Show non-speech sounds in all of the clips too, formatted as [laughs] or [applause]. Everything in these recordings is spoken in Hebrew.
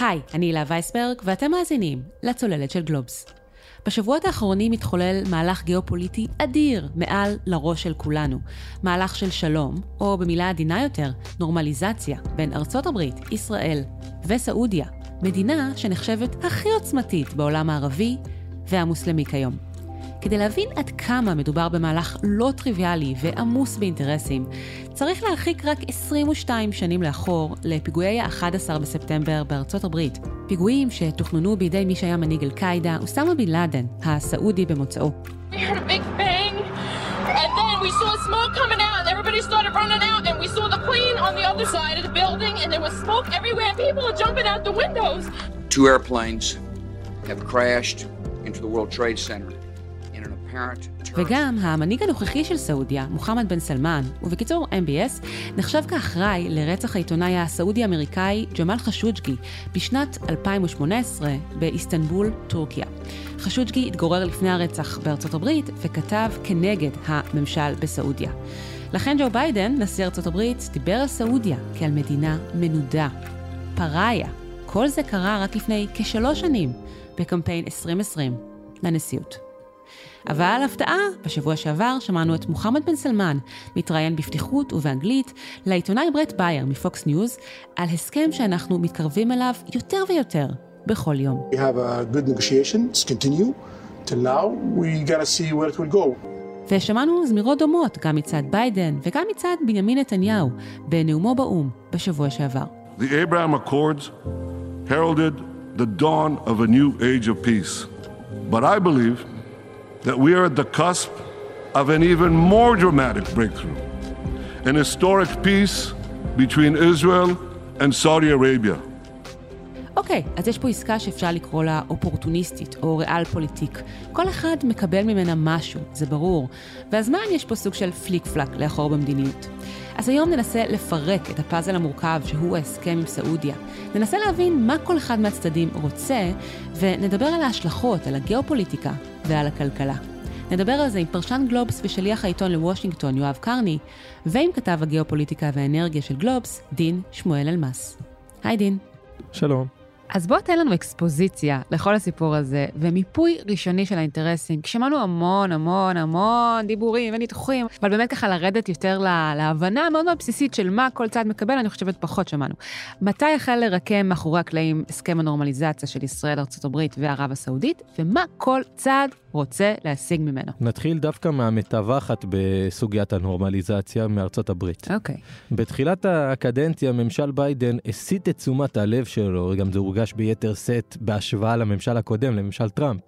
היי, אני הילה וייסברג, ואתם מאזינים לצוללת של גלובס. בשבועות האחרונים מתחולל מהלך גיאופוליטי אדיר מעל לראש של כולנו. מהלך של שלום, או במילה עדינה יותר, נורמליזציה, בין ארצות הברית, ישראל וסעודיה, מדינה שנחשבת הכי עוצמתית בעולם הערבי והמוסלמי כיום. כדי להבין עד כמה מדובר במהלך לא טריוויאלי ועמוס באינטרסים, צריך להרחיק רק 22 שנים לאחור לפיגועי ה-11 בספטמבר בארצות הברית. פיגועים שתוכננו בידי מי שהיה מנהיג אל-קאעידה, אוסאמה בן לאדן, הסעודי במוצאו. Two airplanes have crashed into the World Trade Center. וגם המנהיג הנוכחי של סעודיה, מוחמד בן סלמן, ובקיצור MBS, נחשב כאחראי לרצח העיתונאי הסעודי-אמריקאי ג'מאל חשוג'גי בשנת 2018 באיסטנבול, טורקיה. חשוג'גי התגורר לפני הרצח בארצות הברית וכתב כנגד הממשל בסעודיה. לכן ג'ו ביידן, נשיא ארצות הברית, דיבר על סעודיה כעל מדינה מנודה. פראיה. כל זה קרה רק לפני כשלוש שנים, בקמפיין 2020 לנשיאות. אבל הפתעה, בשבוע שעבר שמענו את מוחמד בן סלמן מתראיין בפתיחות ובאנגלית לעיתונאי ברט בייר מפוקס ניוז על הסכם שאנחנו מתקרבים אליו יותר ויותר בכל יום. ושמענו זמירות דומות גם מצד ביידן וגם מצד בנימין נתניהו בנאומו באו"ם בשבוע שעבר. The Abraham Accords heralded the dawn of a new age of peace. But I believe that we are at the cusp of an even more dramatic breakthrough an historic peace between Israel and Saudi Arabia. אוקיי, okay, אז יש פה עסקה שאפשר לקרוא לה אופורטוניסטית או ריאל פוליטיק. כל אחד מקבל ממנה משהו, זה ברור. והזמן יש פה סוג של פליק פלאק לאחור במדיניות. אז היום ננסה לפרק את הפאזל המורכב שהוא ההסכם עם סעודיה. ננסה להבין מה כל אחד מהצדדים רוצה, ונדבר על ההשלכות, על הגיאופוליטיקה ועל הכלכלה. נדבר על זה עם פרשן גלובס ושליח העיתון לוושינגטון, יואב קרני, ועם כתב הגיאופוליטיקה והאנרגיה של גלובס, דין שמואל אלמס. היי דין. שלום. אז בוא תן לנו אקספוזיציה לכל הסיפור הזה, ומיפוי ראשוני של האינטרסים. שמענו המון המון המון דיבורים וניתוחים, אבל באמת ככה לרדת יותר לה, להבנה המאוד מאוד בסיסית של מה כל צד מקבל, אני חושבת פחות שמענו. מתי החל לרקם מאחורי הקלעים הסכם הנורמליזציה של ישראל, ארה"ב וערב הסעודית, ומה כל צד רוצה להשיג ממנו? נתחיל דווקא מהמתווכת בסוגיית הנורמליזציה מארצות הברית. אוקיי. Okay. בתחילת הקדנציה, ממשל ביידן הסיט את תשומת הלב שלו, גם זה הורגש ביתר שאת בהשוואה לממשל הקודם, לממשל טראמפ.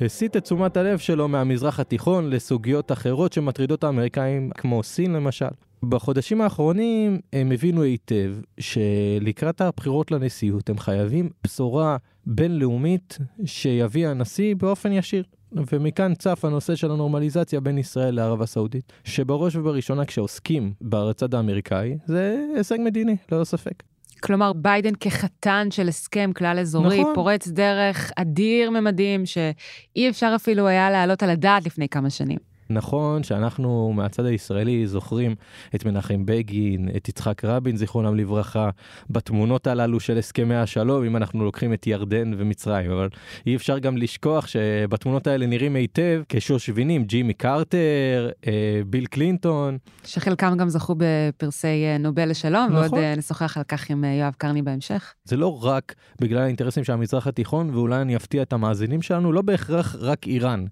הסיט את תשומת הלב שלו מהמזרח התיכון לסוגיות אחרות שמטרידות האמריקאים, כמו סין למשל. בחודשים האחרונים הם הבינו היטב שלקראת הבחירות לנשיאות הם חייבים בשורה בינלאומית שיביא הנשיא באופן ישיר. ומכאן צף הנושא של הנורמליזציה בין ישראל לערב הסעודית, שבראש ובראשונה כשעוסקים בצד האמריקאי, זה הישג מדיני, ללא ספק. כלומר, ביידן כחתן של הסכם כלל אזורי, נכון. פורץ דרך אדיר ממדים, שאי אפשר אפילו היה להעלות על הדעת לפני כמה שנים. נכון שאנחנו מהצד הישראלי זוכרים את מנחם בגין, את יצחק רבין, זיכרונם לברכה, בתמונות הללו של הסכמי השלום, אם אנחנו לוקחים את ירדן ומצרים, אבל אי אפשר גם לשכוח שבתמונות האלה נראים היטב כשושבינים, ג'ימי קרטר, אה, ביל קלינטון. שחלקם גם זכו בפרסי אה, נובל לשלום, נכון. ועוד אה, נשוחח על כך עם יואב קרני בהמשך. זה לא רק בגלל האינטרסים של המזרח התיכון, ואולי אני אפתיע את המאזינים שלנו, לא בהכרח רק איראן.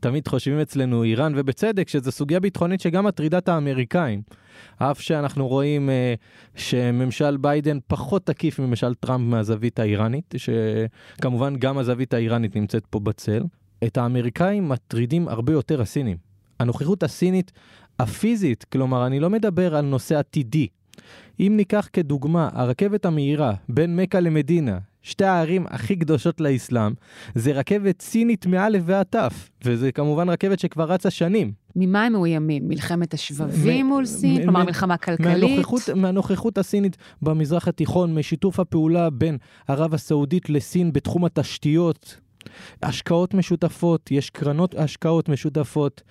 תמיד חושבים אצלנו איראן ובצדק, שזו סוגיה ביטחונית שגם מטרידה את האמריקאים. אף שאנחנו רואים uh, שממשל ביידן פחות תקיף מממשל טראמפ מהזווית האיראנית, שכמובן גם הזווית האיראנית נמצאת פה בצל. את האמריקאים מטרידים הרבה יותר הסינים. הנוכחות הסינית הפיזית, כלומר, אני לא מדבר על נושא עתידי. אם ניקח כדוגמה, הרכבת המהירה בין מכה למדינה, שתי הערים הכי קדושות לאסלאם, זה רכבת סינית מאלף ועד תף, וזה כמובן רכבת שכבר רצה שנים. ממה הם מאוימים? מלחמת השבבים מול סין? כלומר, מלחמה כלכלית? מהנוכחות, מהנוכחות הסינית במזרח התיכון, משיתוף הפעולה בין ערב הסעודית לסין בתחום התשתיות, השקעות משותפות, יש קרנות השקעות משותפות.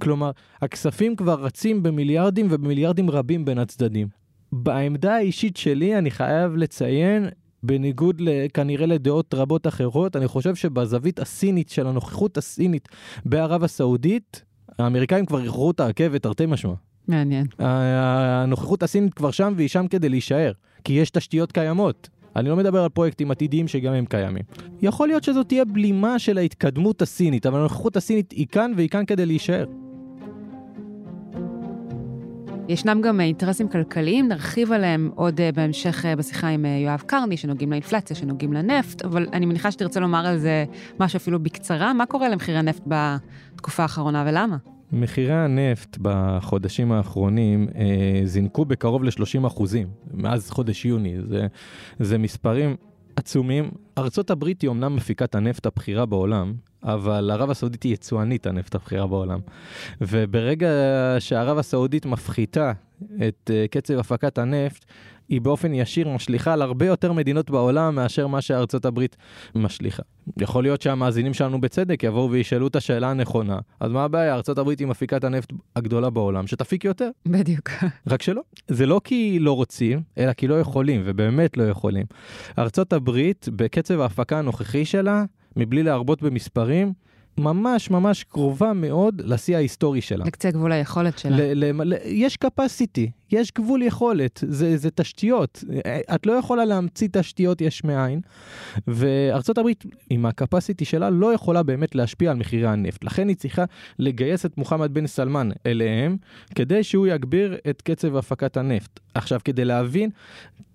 כלומר, הכספים כבר רצים במיליארדים ובמיליארדים רבים בין הצדדים. בעמדה האישית שלי אני חייב לציין, בניגוד כנראה לדעות רבות אחרות, אני חושב שבזווית הסינית של הנוכחות הסינית בערב הסעודית, האמריקאים כבר איחרו את הרכבת תרתי משמע. מעניין. הנוכחות הסינית כבר שם והיא שם כדי להישאר, כי יש תשתיות קיימות. אני לא מדבר על פרויקטים עתידיים שגם הם קיימים. יכול להיות שזאת תהיה בלימה של ההתקדמות הסינית, אבל הנוכחות הסינית היא כאן והיא כאן כדי להישאר. ישנם גם אינטרסים כלכליים, נרחיב עליהם עוד אה, בהמשך אה, בשיחה עם אה, יואב קרני, שנוגעים לאינפלציה, שנוגעים לנפט, אבל אני מניחה שתרצה לומר על זה משהו אפילו בקצרה. מה קורה למחירי הנפט בתקופה האחרונה ולמה? מחירי הנפט בחודשים האחרונים אה, זינקו בקרוב ל-30 אחוזים, מאז חודש יוני. זה, זה מספרים עצומים. ארצות הברית היא אומנם מפיקת הנפט הבכירה בעולם, אבל ערב הסעודית היא יצואנית הנפט הבכירה בעולם. וברגע שערב הסעודית מפחיתה את uh, קצב הפקת הנפט, היא באופן ישיר משליכה על הרבה יותר מדינות בעולם מאשר מה שארצות הברית משליכה. יכול להיות שהמאזינים שלנו בצדק יבואו וישאלו את השאלה הנכונה, אז מה הבעיה? ארצות הברית היא מפיקת הנפט הגדולה בעולם, שתפיק יותר. בדיוק. [laughs] רק שלא. זה לא כי לא רוצים, אלא כי לא יכולים, ובאמת לא יכולים. ארצות הברית, בקצב ההפקה הנוכחי שלה, מבלי להרבות במספרים, ממש ממש קרובה מאוד לשיא ההיסטורי שלה. לקצה גבול היכולת שלה. ל- ל- ל- יש capacity, יש גבול יכולת, זה, זה תשתיות. את לא יכולה להמציא תשתיות יש מאין, וארצות הברית עם הקפסיטי שלה לא יכולה באמת להשפיע על מחירי הנפט. לכן היא צריכה לגייס את מוחמד בן סלמן אליהם, כדי שהוא יגביר את קצב הפקת הנפט. עכשיו, כדי להבין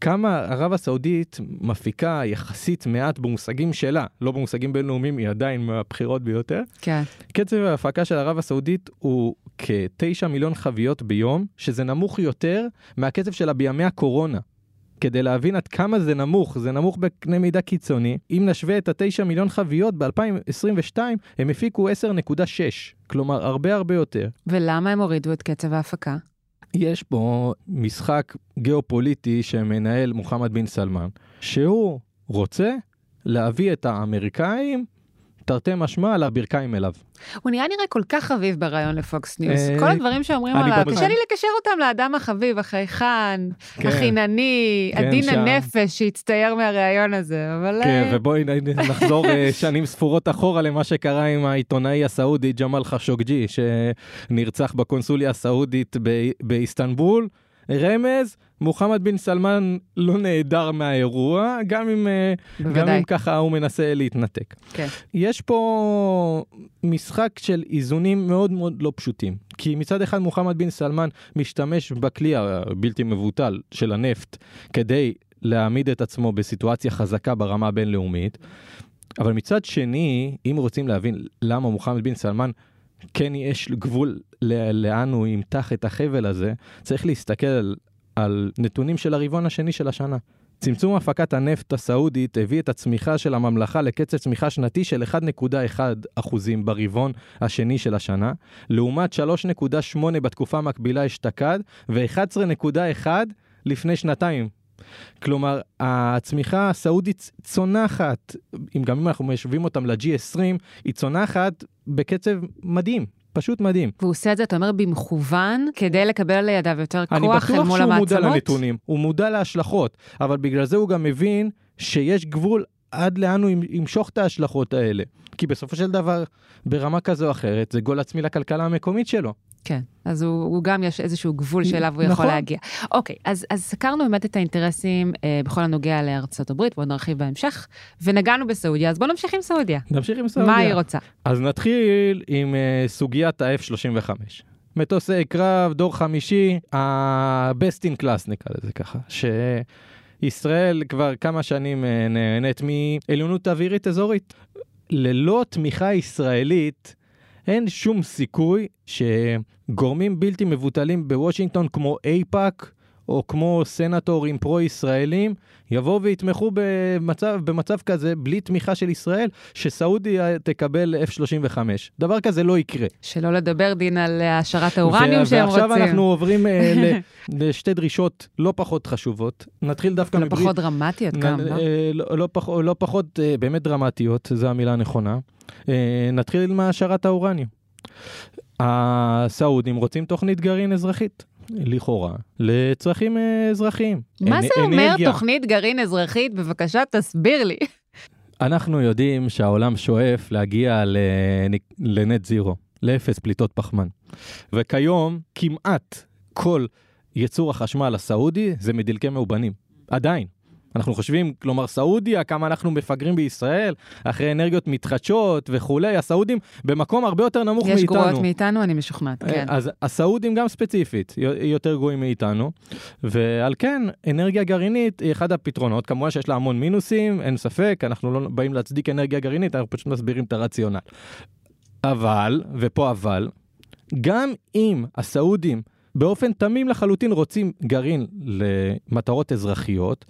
כמה ערב הסעודית מפיקה יחסית מעט במושגים שלה, לא במושגים בינלאומיים, היא עדיין מהבכירות ביותר. כן. קצב ההפקה של ערב הסעודית הוא כ-9 מיליון חביות ביום, שזה נמוך יותר מהקצב שלה בימי הקורונה. כדי להבין עד כמה זה נמוך, זה נמוך בקנה מידה קיצוני. אם נשווה את ה-9 מיליון חביות ב-2022, הם הפיקו 10.6, כלומר הרבה הרבה יותר. ולמה הם הורידו את קצב ההפקה? יש פה משחק גיאופוליטי שמנהל מוחמד בן סלמן, שהוא רוצה להביא את האמריקאים תרתי משמע על הברכיים אליו. הוא נראה נראה כל כך חביב בריאיון לפוקס. אה, כל הדברים שאומרים עליו, קשה לי לקשר אותם לאדם החביב, החייכן, כן. החינני, כן, עדין הנפש שהצטייר מהריאיון הזה, אבל... כן, אה, ובואי [laughs] נחזור אה, שנים ספורות אחורה למה שקרה עם העיתונאי הסעודי ג'מאל חשוקג'י, שנרצח בקונסוליה הסעודית באיסטנבול. רמז, מוחמד בן סלמן לא נעדר מהאירוע, גם אם, אה, גם אם ככה הוא מנסה להתנתק. כן. יש פה משחק של איזונים מאוד מאוד לא פשוטים. כי מצד אחד מוחמד בן סלמן משתמש בכלי הבלתי מבוטל של הנפט כדי להעמיד את עצמו בסיטואציה חזקה ברמה הבינלאומית, אבל מצד שני, אם רוצים להבין למה מוחמד בן סלמן כן יש גבול לאן הוא ימתח את החבל הזה, צריך להסתכל על, על נתונים של הרבעון השני של השנה. צמצום הפקת הנפט הסעודית הביא את הצמיחה של הממלכה לקצב צמיחה שנתי של 1.1 אחוזים ברבעון השני של השנה, לעומת 3.8 בתקופה המקבילה אשתקד ו-11.1 לפני שנתיים, כלומר, הצמיחה הסעודית צונחת, אם גם אם אנחנו משווים אותם ל-G20, היא צונחת בקצב מדהים. פשוט מדהים. והוא עושה את זה, אתה אומר, במכוון, כדי לקבל לידיו יותר כוח אל מול המעצמות? אני בטוח שהוא מודע לנתונים, הוא מודע להשלכות, אבל בגלל זה הוא גם מבין שיש גבול עד לאן הוא ימשוך את ההשלכות האלה. כי בסופו של דבר, ברמה כזו או אחרת, זה גול עצמי לכלכלה המקומית שלו. כן, אז הוא, הוא גם יש איזשהו גבול שאליו הוא נכון. יכול להגיע. אוקיי, אז, אז סקרנו באמת את האינטרסים אה, בכל הנוגע לארצות הברית, ועוד נרחיב בהמשך, ונגענו בסעודיה, אז בואו נמשיך עם סעודיה. נמשיך עם סעודיה. מה היא רוצה? אז נתחיל עם אה, סוגיית ה-F-35. מטוסי קרב, דור חמישי, ה-best in class נקרא לזה ככה, שישראל כבר כמה שנים אה, נהנית מעליונות אווירית אזורית. ללא תמיכה ישראלית, אין שום סיכוי שגורמים בלתי מבוטלים בוושינגטון כמו אייפאק, או כמו סנטורים פרו-ישראלים, יבואו ויתמכו במצב, במצב כזה, בלי תמיכה של ישראל, שסעודיה תקבל F-35. דבר כזה לא יקרה. שלא לדבר, דין, על העשרת האורניום שהם רוצים. ועכשיו אנחנו עוברים [laughs] uh, לשתי דרישות לא פחות חשובות. נתחיל דווקא לא מבלי... פחות דרמטיות גם, לא? אה, לא, לא, פח, לא פחות, uh, באמת דרמטיות, זו המילה הנכונה. נתחיל מהעשרת האורניום. הסעודים רוצים תוכנית גרעין אזרחית. לכאורה, לצרכים אה, אזרחיים. מה זה אומר. תוכנית גרעין אזרחית? בבקשה, תסביר לי. אנחנו יודעים שהעולם שואף להגיע לנ- לנט זירו, לאפס פליטות פחמן. וכיום כמעט כל ייצור החשמל הסעודי זה מדלקי מאובנים. עדיין. אנחנו חושבים, כלומר סעודיה, כמה אנחנו מפגרים בישראל, אחרי אנרגיות מתחדשות וכולי, הסעודים במקום הרבה יותר נמוך יש מאיתנו. גרועות מאיתנו, אני משוכנעת, כן. אז הסעודים גם ספציפית יותר גרועים מאיתנו, ועל כן אנרגיה גרעינית היא אחד הפתרונות, כמובן שיש לה המון מינוסים, אין ספק, אנחנו לא באים להצדיק אנרגיה גרעינית, אנחנו פשוט מסבירים את הרציונל. אבל, ופה אבל, גם אם הסעודים באופן תמים לחלוטין רוצים גרעין למטרות אזרחיות,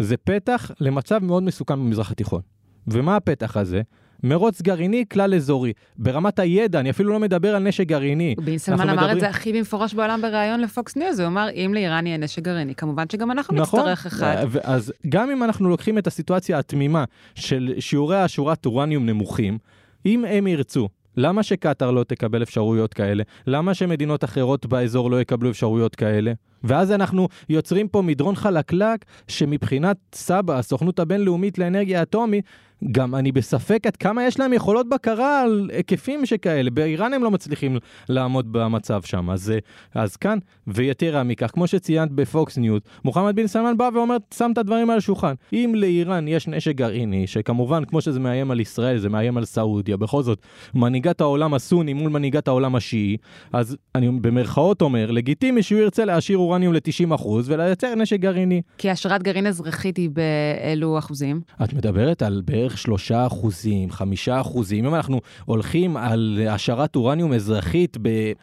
זה פתח למצב מאוד מסוכן במזרח התיכון. ומה הפתח הזה? מרוץ גרעיני כלל אזורי. ברמת הידע, אני אפילו לא מדבר על נשק גרעיני. בן סלמן אמר את הדברים- זה הכי במפורש בעולם בריאיון לפוקס ניוז, הוא אמר, אם לאיראן יהיה נשק גרעיני, כמובן שגם אנחנו נכון, נצטרך אחד. ו- אז גם אם אנחנו לוקחים את הסיטואציה התמימה של שיעורי העשרת אורניום נמוכים, אם הם ירצו, למה שקטאר לא תקבל אפשרויות כאלה? למה שמדינות אחרות באזור לא יקבלו אפשרויות כאלה? ואז אנחנו יוצרים פה מדרון חלקלק שמבחינת סבא"א, הסוכנות הבינלאומית לאנרגיה אטומית, גם אני בספק עד כמה יש להם יכולות בקרה על היקפים שכאלה. באיראן הם לא מצליחים לעמוד במצב שם. אז, אז כאן, ויתרה מכך, כמו שציינת בפוקס ניוז, מוחמד בן סלמן בא ואומר, שם את הדברים על השולחן. אם לאיראן יש נשק גרעיני, שכמובן, כמו שזה מאיים על ישראל, זה מאיים על סעודיה, בכל זאת, מנהיגת העולם הסוני מול מנהיגת העולם השיעי, אז אני במרכאות אומר, לגיטימי שהוא ירצה להשאיר אורניום ל-90% ולייצר נשק גרעיני. כי השערת גרעין אזרחית היא באילו אחוזים? את מדברת על בערך שלושה אחוזים, חמישה אחוזים. אם אנחנו הולכים על השערת אורניום אזרחית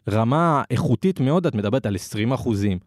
ברמה איכותית מאוד, את מדברת על 20 אחוזים.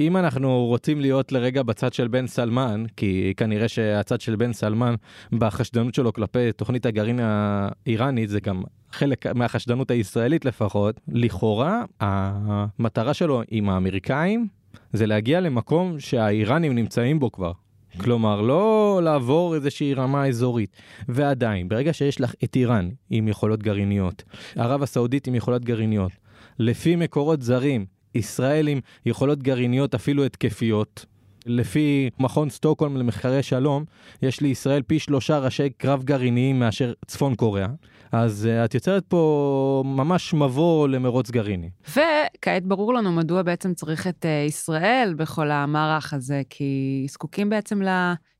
אם אנחנו רוצים להיות לרגע בצד של בן סלמן, כי כנראה שהצד של בן סלמן בחשדנות שלו כלפי תוכנית הגרעין האיראנית זה גם חלק מהחשדנות הישראלית לפחות, לכאורה המטרה שלו עם האמריקאים זה להגיע למקום שהאיראנים נמצאים בו כבר. כלומר, לא לעבור איזושהי רמה אזורית. ועדיין, ברגע שיש לך את איראן עם יכולות גרעיניות, ערב הסעודית עם יכולות גרעיניות, לפי מקורות זרים, ישראל עם יכולות גרעיניות אפילו התקפיות, לפי מכון סטוקהולם למחקרי שלום, יש לישראל פי שלושה ראשי קרב גרעיניים מאשר צפון קוריאה. אז uh, את יוצרת פה ממש מבוא למרוץ גרעיני. וכעת ברור לנו מדוע בעצם צריך את uh, ישראל בכל המערך הזה, כי זקוקים בעצם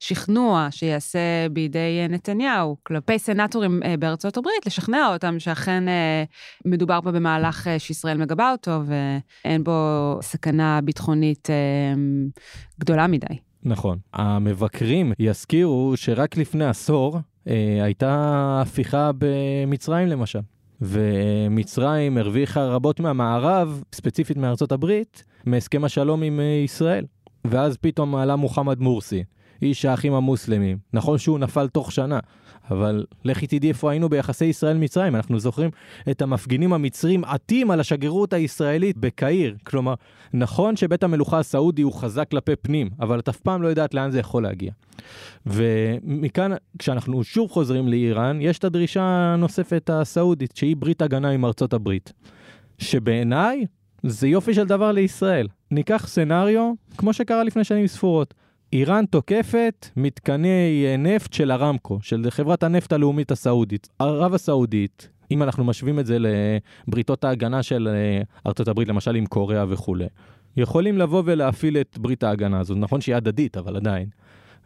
לשכנוע שיעשה בידי uh, נתניהו כלפי סנטורים uh, בארצות הברית, לשכנע אותם שאכן uh, מדובר פה במהלך שישראל מגבה אותו ואין בו סכנה ביטחונית גדולה מדי. נכון. המבקרים יזכירו שרק לפני עשור אה, הייתה הפיכה במצרים למשל. ומצרים הרוויחה רבות מהמערב, ספציפית מארצות הברית, מהסכם השלום עם אה, ישראל. ואז פתאום עלה מוחמד מורסי, איש האחים המוסלמים. נכון שהוא נפל תוך שנה, אבל לכי תדעי איפה היינו ביחסי ישראל-מצרים. אנחנו זוכרים את המפגינים המצרים עטים על השגרירות הישראלית בקהיר. כלומר, נכון שבית המלוכה הסעודי הוא חזק כלפי פנים, אבל את אף פעם לא יודעת לאן זה יכול להגיע. ומכאן, כשאנחנו שוב חוזרים לאיראן, יש את הדרישה הנוספת הסעודית, שהיא ברית הגנה עם ארצות הברית. שבעיניי זה יופי של דבר לישראל. ניקח סנאריו, כמו שקרה לפני שנים ספורות. איראן תוקפת מתקני נפט של ארמקו, של חברת הנפט הלאומית הסעודית. ערב הסעודית, אם אנחנו משווים את זה לבריתות ההגנה של ארצות הברית, למשל עם קוריאה וכולי, יכולים לבוא ולהפעיל את ברית ההגנה הזאת. נכון שהיא הדדית, אבל עדיין.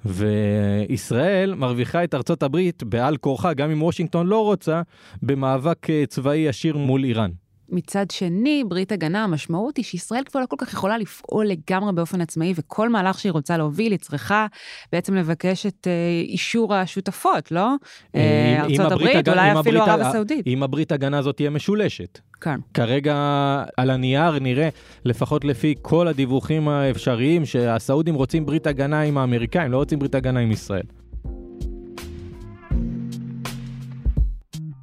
וישראל מרוויחה את ארצות הברית בעל כורחה, גם אם וושינגטון לא רוצה, במאבק אה, צבאי ישיר מול איראן. מצד שני, ברית הגנה, המשמעות היא שישראל כבר לא כל כך יכולה לפעול לגמרי באופן עצמאי, וכל מהלך שהיא רוצה להוביל, היא צריכה בעצם לבקש את אה, אישור השותפות, לא? אה, אם ארצות הברית אולי אפילו ערב הסעודית. אם הברית הגנה הזאת תהיה משולשת. כן. כרגע על הנייר נראה, לפחות לפי כל הדיווחים האפשריים, שהסעודים רוצים ברית הגנה עם האמריקאים, לא רוצים ברית הגנה עם ישראל.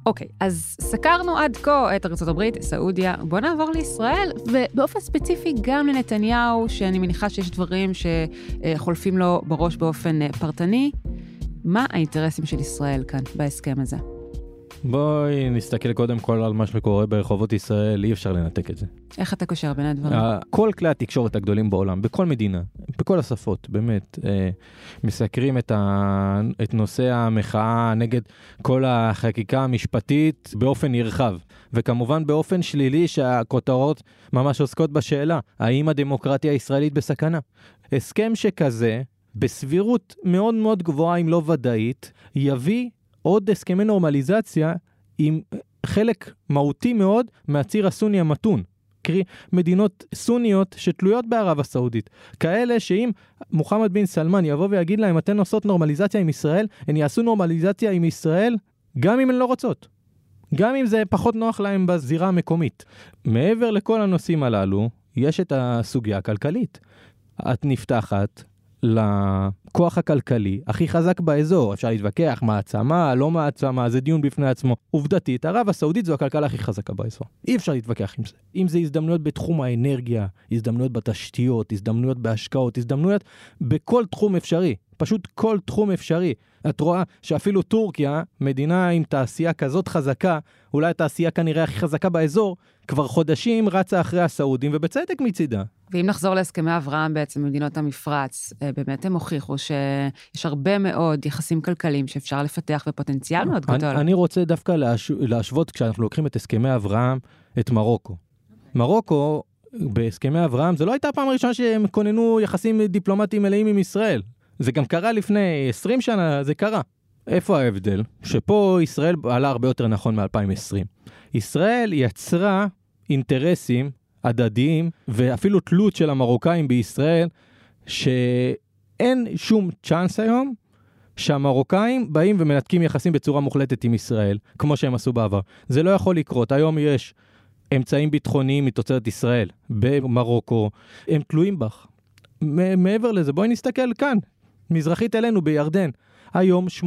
אוקיי, אז סקרנו עד כה את הברית, סעודיה, בוא נעבור לישראל, ובאופן ספציפי גם לנתניהו, שאני מניחה שיש דברים שחולפים לו בראש באופן אה, פרטני. מה האינטרסים של ישראל כאן בהסכם הזה? בואי נסתכל קודם כל על מה שקורה ברחובות ישראל, אי אפשר לנתק את זה. איך אתה קושר בין הדברים? כל כלי התקשורת הגדולים בעולם, בכל מדינה, בכל השפות, באמת, אה, מסקרים את, ה... את נושא המחאה נגד כל החקיקה המשפטית באופן נרחב, וכמובן באופן שלילי שהכותרות ממש עוסקות בשאלה, האם הדמוקרטיה הישראלית בסכנה? הסכם שכזה, בסבירות מאוד מאוד גבוהה, אם לא ודאית, יביא עוד הסכמי נורמליזציה עם חלק מהותי מאוד מהציר הסוני המתון. קרי, מדינות סוניות שתלויות בערב הסעודית. כאלה שאם מוחמד בן סלמן יבוא ויגיד להם, אתן עושות נורמליזציה עם ישראל, הן יעשו נורמליזציה עם ישראל גם אם הן לא רוצות. גם אם זה פחות נוח להם בזירה המקומית. מעבר לכל הנושאים הללו, יש את הסוגיה הכלכלית. את נפתחת לכוח הכלכלי הכי חזק באזור. אפשר להתווכח, מעצמה, לא מעצמה, זה דיון בפני עצמו. עובדתית, ערב הסעודית זו הכלכלה הכי חזקה באזור. אי אפשר להתווכח עם זה. אם זה הזדמנויות בתחום האנרגיה, הזדמנויות בתשתיות, הזדמנויות בהשקעות, הזדמנויות בכל תחום אפשרי. פשוט כל תחום אפשרי. את רואה שאפילו טורקיה, מדינה עם תעשייה כזאת חזקה, אולי התעשייה כנראה הכי חזקה באזור, כבר חודשים רצה אחרי הסעודים, ובצדק מצידה. ואם נחזור להסכמי אברהם בעצם, מדינות המפרץ, אה, באמת הם הוכיחו שיש הרבה מאוד יחסים כלכליים שאפשר לפתח ופוטנציאל מאוד גדול. אני, אני רוצה דווקא להש... להשוות, כשאנחנו לוקחים את הסכמי אברהם, את מרוקו. מרוקו, בהסכמי אברהם, זו לא הייתה הפעם הראשונה שהם כוננו יחסים דיפלומטיים מלאים עם ישראל. זה גם קרה לפני 20 שנה, זה קרה. איפה ההבדל? שפה ישראל עלה הרבה יותר נכון מ-2020. ישראל יצרה אינטרסים הדדיים ואפילו תלות של המרוקאים בישראל, שאין שום צ'אנס היום שהמרוקאים באים ומנתקים יחסים בצורה מוחלטת עם ישראל, כמו שהם עשו בעבר. זה לא יכול לקרות. היום יש אמצעים ביטחוניים מתוצרת ישראל במרוקו, הם תלויים בך. מעבר לזה, בואי נסתכל כאן, מזרחית אלינו בירדן. היום 80%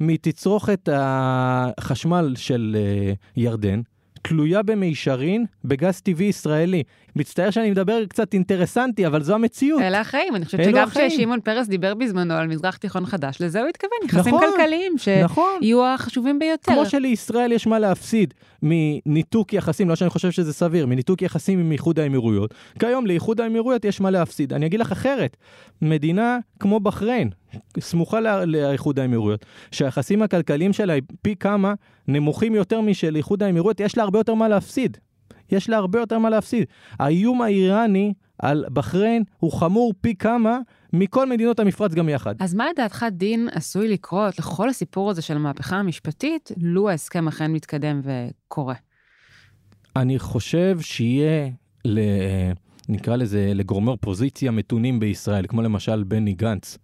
מתצרוכת החשמל של uh, ירדן תלויה במישרין בגז טבעי ישראלי. מצטער שאני מדבר קצת אינטרסנטי, אבל זו המציאות. אלה החיים, אני חושבת שגם כששמעון פרס דיבר בזמנו על מזרח תיכון חדש, לזה הוא התכוון, יחסים נכון, כלכליים שיהיו נכון. החשובים ביותר. כמו שלישראל יש מה להפסיד מניתוק יחסים, לא שאני חושב שזה סביר, מניתוק יחסים עם איחוד האמירויות, כיום לאיחוד האמירויות יש מה להפסיד. אני אגיד לך אחרת, מדינה כמו בחריין, סמוכה לאיחוד האמירויות, שהיחסים הכלכליים שלה פי כמה נמוכים יותר משל איחוד האמירויות, יש לה הרבה יותר מה להפסיד. יש לה הרבה יותר מה להפסיד. האיום האיראני על בחריין הוא חמור פי כמה מכל מדינות המפרץ גם יחד. אז מה לדעתך דין עשוי לקרות לכל הסיפור הזה של המהפכה המשפטית, לו ההסכם אכן מתקדם וקורה? אני חושב שיהיה, ל... נקרא לזה, לגורמי אופוזיציה מתונים בישראל, כמו למשל בני גנץ.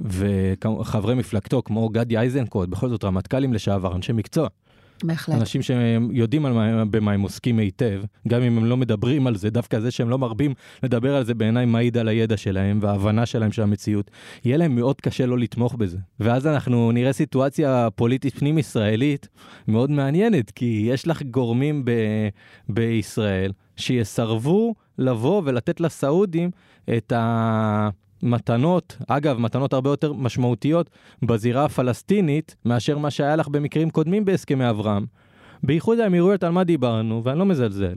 וחברי מפלגתו כמו גדי איזנקוט, בכל זאת רמטכ"לים לשעבר, אנשי מקצוע, בהחלט. אנשים שיודעים על מה, במה הם עוסקים היטב, גם אם הם לא מדברים על זה, דווקא זה שהם לא מרבים לדבר על זה בעיניי מעיד על הידע שלהם וההבנה שלהם של המציאות. יהיה להם מאוד קשה לא לתמוך בזה. ואז אנחנו נראה סיטואציה פוליטית פנים-ישראלית מאוד מעניינת, כי יש לך גורמים ב- בישראל שיסרבו לבוא ולתת לסעודים את ה... מתנות, אגב, מתנות הרבה יותר משמעותיות בזירה הפלסטינית מאשר מה שהיה לך במקרים קודמים בהסכמי אברהם. באיחוד האמירויות על מה דיברנו, ואני לא מזלזל.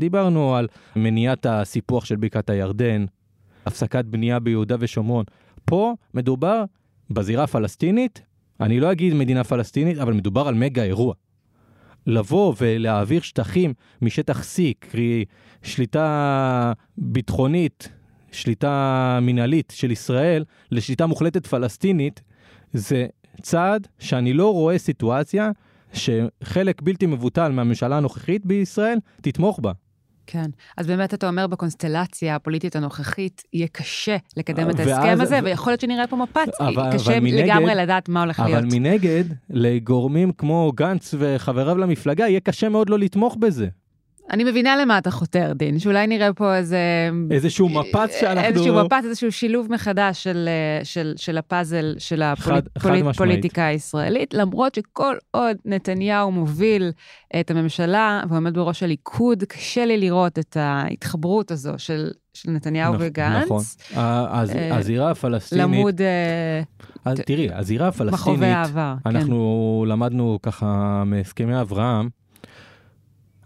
דיברנו על מניעת הסיפוח של בקעת הירדן, הפסקת בנייה ביהודה ושומרון. פה מדובר בזירה הפלסטינית, אני לא אגיד מדינה פלסטינית, אבל מדובר על מגה אירוע. לבוא ולהעביר שטחים משטח C, קרי שליטה ביטחונית שליטה מינהלית של ישראל לשליטה מוחלטת פלסטינית, זה צעד שאני לא רואה סיטואציה שחלק בלתי מבוטל מהממשלה הנוכחית בישראל תתמוך בה. כן, אז באמת אתה אומר בקונסטלציה הפוליטית הנוכחית, יהיה קשה לקדם את ההסכם הזה, ויכול להיות שנראה פה מפץ, אבל, קשה אבל מנגד, לגמרי לדעת מה הולך אבל להיות. אבל מנגד, לגורמים כמו גנץ וחבריו למפלגה, יהיה קשה מאוד לא לתמוך בזה. אני מבינה למה אתה חותר, דין, שאולי נראה פה איזה... איזשהו מפץ שאנחנו... איזשהו מפץ, איזשהו שילוב מחדש של, של, של הפאזל של הפוליטיקה הישראלית, למרות שכל עוד נתניהו מוביל את הממשלה ועומד בראש הליכוד, קשה לי לראות את ההתחברות הזו של, של נתניהו נכ, וגנץ. נכון. אה, הזירה הפלסטינית... למוד... אה, תראי, הזירה הפלסטינית... מחווה העבר, כן. אנחנו כן. למדנו ככה מהסכמי אברהם.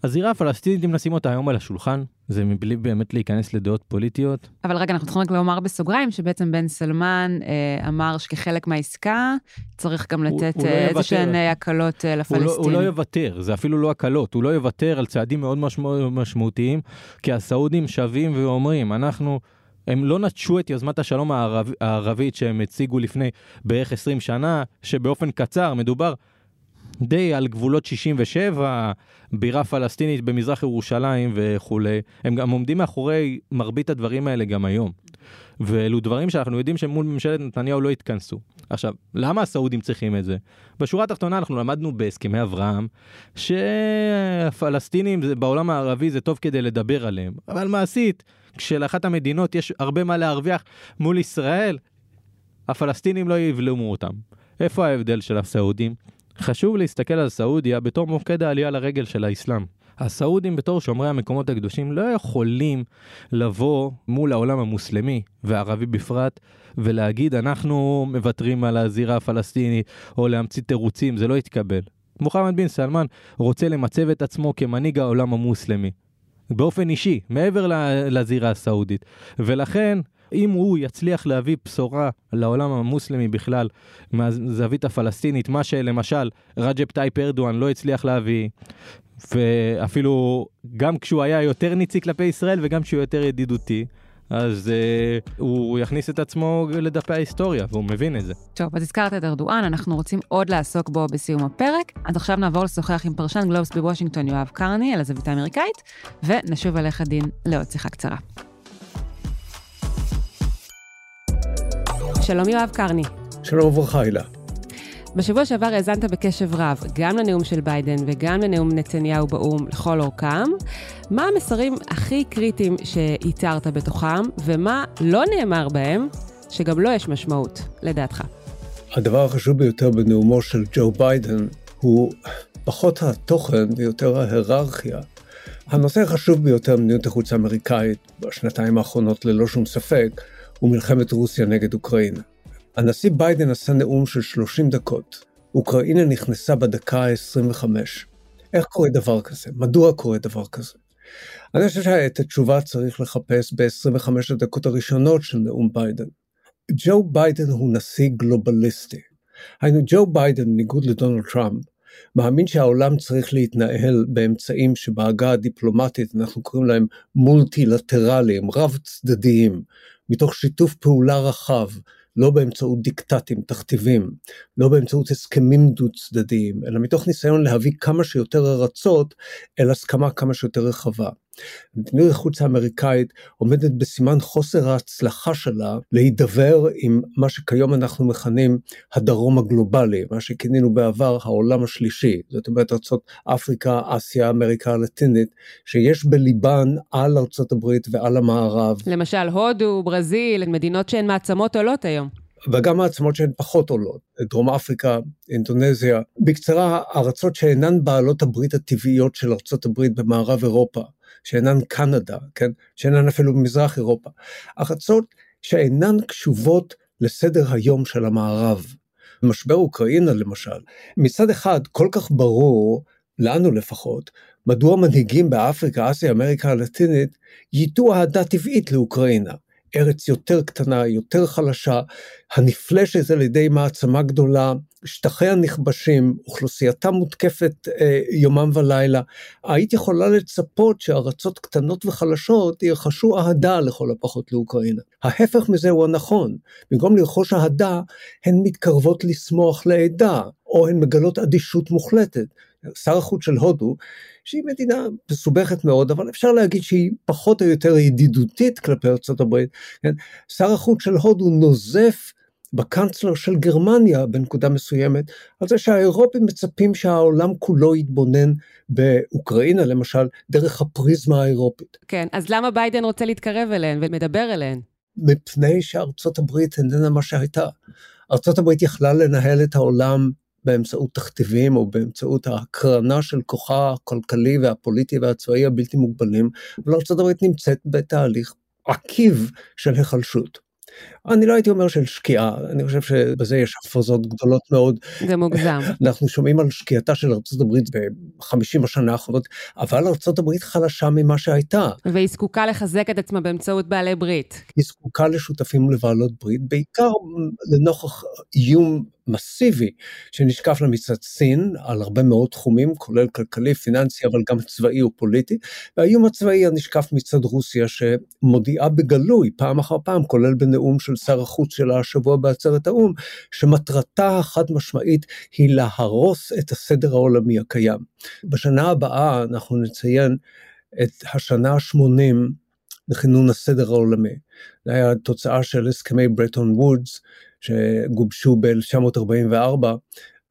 הזירה הפלסטינית, אם נשים אותה היום על השולחן, זה מבלי באמת להיכנס לדעות פוליטיות. אבל רגע, אנחנו צריכים רק לומר בסוגריים שבעצם בן סלמן אה, אמר שכחלק מהעסקה צריך גם לתת לא אה, איזה שהן אה, הקלות אה, לפלסטינים. הוא לא, הוא לא יוותר, זה אפילו לא הקלות, הוא לא יוותר על צעדים מאוד משמע, משמעותיים, כי הסעודים שווים ואומרים, אנחנו... הם לא נטשו את יוזמת השלום הערב, הערבית שהם הציגו לפני בערך 20 שנה, שבאופן קצר מדובר די על גבולות 67, בירה פלסטינית במזרח ירושלים וכולי. הם גם עומדים מאחורי מרבית הדברים האלה גם היום. ואלו דברים שאנחנו יודעים שמול ממשלת נתניהו לא התכנסו. עכשיו, למה הסעודים צריכים את זה? בשורה התחתונה אנחנו למדנו בהסכמי אברהם שהפלסטינים בעולם הערבי זה טוב כדי לדבר עליהם, אבל מעשית, כשלאחת המדינות יש הרבה מה להרוויח מול ישראל, הפלסטינים לא יבלמו אותם. איפה ההבדל של הסעודים? חשוב להסתכל על סעודיה בתור מוקד העלייה לרגל של האסלאם. הסעודים בתור שומרי המקומות הקדושים לא יכולים לבוא מול העולם המוסלמי והערבי בפרט ולהגיד אנחנו מוותרים על הזירה הפלסטינית או להמציא תירוצים, זה לא יתקבל. מוחמד בן סלמן רוצה למצב את עצמו כמנהיג העולם המוסלמי. באופן אישי, מעבר לזירה הסעודית. ולכן אם הוא יצליח להביא בשורה לעולם המוסלמי בכלל מהזווית הפלסטינית, מה שלמשל רג'פ טאיפ ארדואן לא הצליח להביא, ואפילו גם כשהוא היה יותר ניצי כלפי ישראל וגם כשהוא יותר ידידותי. אז uh, הוא יכניס את עצמו לדפי ההיסטוריה, והוא מבין את זה. טוב, אז הזכרת את ארדואן, אנחנו רוצים עוד לעסוק בו בסיום הפרק. אז עכשיו נעבור לשוחח עם פרשן גלובס בוושינגטון, יואב קרני, על הזווית האמריקאית, ונשוב אליך דין לעוד שיחה קצרה. שלום יואב קרני. שלום וברכה הילה. בשבוע שעבר האזנת בקשב רב גם לנאום של ביידן וגם לנאום נתניהו באו"ם לכל אורכם. מה המסרים הכי קריטיים שאיתרת בתוכם, ומה לא נאמר בהם, שגם לו לא יש משמעות, לדעתך? הדבר החשוב ביותר בנאומו של ג'ו ביידן הוא פחות התוכן ויותר ההיררכיה. הנושא החשוב ביותר במדיניות החוץ האמריקאית בשנתיים האחרונות ללא שום ספק ומלחמת רוסיה נגד אוקראינה. הנשיא ביידן עשה נאום של 30 דקות. אוקראינה נכנסה בדקה ה-25. איך קורה דבר כזה? מדוע קורה דבר כזה? אני חושב שאת התשובה צריך לחפש ב-25 הדקות הראשונות של נאום ביידן. ג'ו ביידן הוא נשיא גלובליסטי. היינו, ג'ו ביידן, בניגוד לדונלד טראמפ, מאמין שהעולם צריך להתנהל באמצעים שבעגה הדיפלומטית אנחנו קוראים להם מולטילטרליים, רב צדדיים, מתוך שיתוף פעולה רחב, לא באמצעות דיקטטים, תכתיבים, לא באמצעות הסכמים דו צדדיים, אלא מתוך ניסיון להביא כמה שיותר ארצות אל הסכמה כמה שיותר רחבה. מדיניות החוץ האמריקאית עומדת בסימן חוסר ההצלחה שלה להידבר עם מה שכיום אנחנו מכנים הדרום הגלובלי, מה שכינינו בעבר העולם השלישי, זאת אומרת ארצות אפריקה, אסיה, אמריקה הלטינית, שיש בליבן על ארצות הברית ועל המערב. למשל הודו, ברזיל, מדינות שהן מעצמות עולות היום. וגם מעצמות שהן פחות עולות, דרום אפריקה, אינדונזיה. בקצרה, ארצות שאינן בעלות הברית הטבעיות של ארצות הברית במערב אירופה, שאינן קנדה, כן? שאינן אפילו במזרח אירופה. ארצות שאינן קשובות לסדר היום של המערב. משבר אוקראינה למשל, מצד אחד כל כך ברור, לנו לפחות, מדוע מנהיגים באפריקה, אסיה, אמריקה הלטינית, ייטו אהדה טבעית לאוקראינה. ארץ יותר קטנה, יותר חלשה, הנפלשת על ידי מעצמה גדולה, שטחיה נכבשים, אוכלוסייתה מותקפת אה, יומם ולילה. היית יכולה לצפות שארצות קטנות וחלשות ירחשו אהדה לכל הפחות לאוקראינה. ההפך מזה הוא הנכון, במקום לרכוש אהדה, הן מתקרבות לשמוח לעדה, או הן מגלות אדישות מוחלטת. שר החוץ של הודו, שהיא מדינה מסובכת מאוד, אבל אפשר להגיד שהיא פחות או יותר ידידותית כלפי הברית, כן? שר החוץ של הודו נוזף בקנצלר של גרמניה בנקודה מסוימת, על זה שהאירופים מצפים שהעולם כולו יתבונן באוקראינה למשל, דרך הפריזמה האירופית. כן, אז למה ביידן רוצה להתקרב אליהן ומדבר אליהן? מפני שארצות הברית איננה מה שהייתה. ארצות הברית יכלה לנהל את העולם באמצעות תכתיבים או באמצעות ההקרנה של כוחה הכלכלי והפוליטי והצבאי הבלתי מוגבלים, אבל ארה"ב נמצאת בתהליך עקיב של היחלשות. אני לא הייתי אומר של שקיעה, אני חושב שבזה יש הפרזות גדולות מאוד. זה מוגזם. [laughs] אנחנו שומעים על שקיעתה של ארה"ב ב-50 השנה האחרונות, אבל ארה"ב חלשה ממה שהייתה. והיא זקוקה לחזק את עצמה באמצעות בעלי ברית. היא זקוקה לשותפים ולבעלות ברית, בעיקר לנוכח איום מסיבי שנשקף לה מצד סין על הרבה מאוד תחומים, כולל כלכלי, פיננסי, אבל גם צבאי ופוליטי, והאיום הצבאי הנשקף מצד רוסיה שמודיעה בגלוי פעם אחר פעם, כולל בנאום של שר החוץ שלה השבוע בעצרת האו"ם, שמטרתה החד משמעית היא להרוס את הסדר העולמי הקיים. בשנה הבאה אנחנו נציין את השנה ה-80 לכינון הסדר העולמי. זה היה תוצאה של הסכמי ברטון וודס שגובשו ב-1944,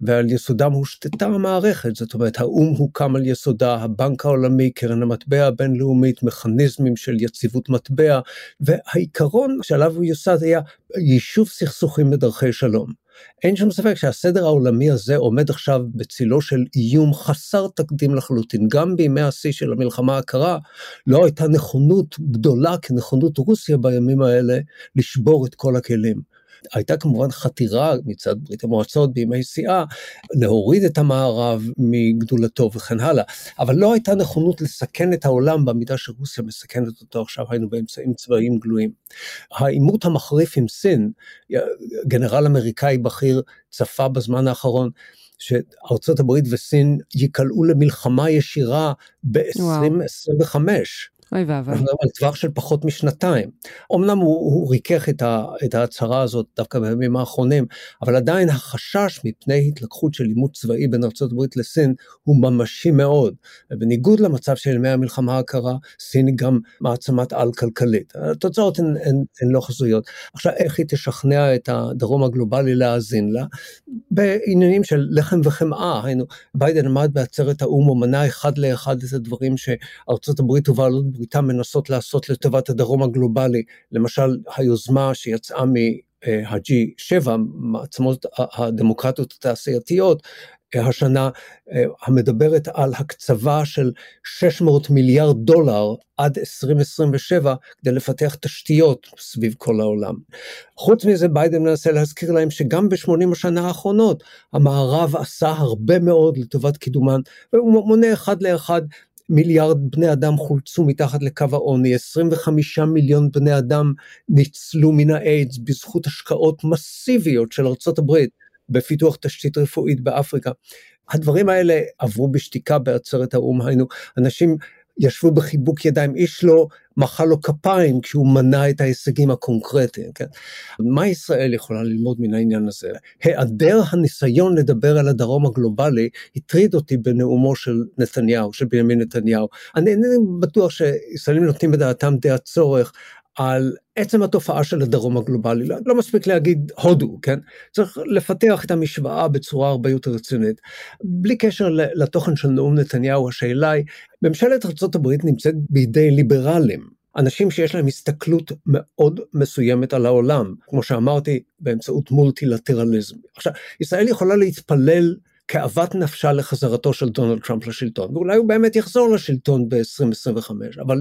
ועל יסודם הושתתה המערכת, זאת אומרת האו"ם הוקם על יסודה, הבנק העולמי, קרן המטבע הבינלאומית, מכניזמים של יציבות מטבע, והעיקרון שעליו הוא יוסד היה יישוב סכסוכים בדרכי שלום. אין שום ספק שהסדר העולמי הזה עומד עכשיו בצילו של איום חסר תקדים לחלוטין. גם בימי השיא של המלחמה הקרה לא הייתה נכונות גדולה כנכונות רוסיה בימים האלה לשבור את כל הכלים. הייתה כמובן חתירה מצד ברית המועצות בימי שיאה להוריד את המערב מגדולתו וכן הלאה, אבל לא הייתה נכונות לסכן את העולם במידה שרוסיה מסכנת אותו עכשיו, היינו באמצעים צבאיים גלויים. העימות המחריף עם סין, גנרל אמריקאי בכיר צפה בזמן האחרון שארצות הברית וסין ייקלעו למלחמה ישירה ב-2025. אוי ואבוי. על טווח של פחות משנתיים. אמנם הוא, הוא ריכך את, ה, את ההצהרה הזאת דווקא בימים האחרונים, אבל עדיין החשש מפני התלקחות של עימות צבאי בין ארה"ב לסין הוא ממשי מאוד. ובניגוד למצב של ימי המלחמה הקרה, סין היא גם מעצמת על כלכלית. התוצאות הן, הן, הן לא חזויות. עכשיו, איך היא תשכנע את הדרום הגלובלי להאזין לה? בעניינים של לחם וחמאה, היינו, ביידן עמד בעצרת האו"ם ומנה אחד לאחד את הדברים שארצות הברית ובעלות בריתה מנסות לעשות לטובת הדרום הגלובלי, למשל היוזמה שיצאה מה-G7, מעצמות הדמוקרטיות התעשייתיות, השנה המדברת על הקצבה של 600 מיליארד דולר עד 2027 כדי לפתח תשתיות סביב כל העולם. חוץ מזה ביידן מנסה להזכיר להם שגם ב-80 השנה האחרונות המערב עשה הרבה מאוד לטובת קידומן והוא מונה אחד לאחד מיליארד בני אדם חולצו מתחת לקו העוני, 25 מיליון בני אדם ניצלו מן האיידס בזכות השקעות מסיביות של ארצות הברית בפיתוח תשתית רפואית באפריקה. הדברים האלה עברו בשתיקה בעצרת האו"ם, היינו אנשים ישבו בחיבוק ידיים, איש לא מחא לו כפיים כשהוא מנה את ההישגים הקונקרטיים. כן? מה ישראל יכולה ללמוד מן העניין הזה? היעדר הניסיון לדבר על הדרום הגלובלי הטריד אותי בנאומו של נתניהו, של בנימין נתניהו. אני אינני בטוח שישראלים נותנים בדעתם די הצורך על עצם התופעה של הדרום הגלובלי, לא, לא מספיק להגיד הודו, כן? צריך לפתח את המשוואה בצורה הרבה יותר רצינית. בלי קשר לתוכן של נאום נתניהו, השאלה היא, ממשלת ארה"ב נמצאת בידי ליברלים, אנשים שיש להם הסתכלות מאוד מסוימת על העולם, כמו שאמרתי, באמצעות מולטילטרליזם. עכשיו, ישראל יכולה להתפלל כאוות נפשה לחזרתו של דונלד טראמפ לשלטון, ואולי הוא באמת יחזור לשלטון ב-2025, אבל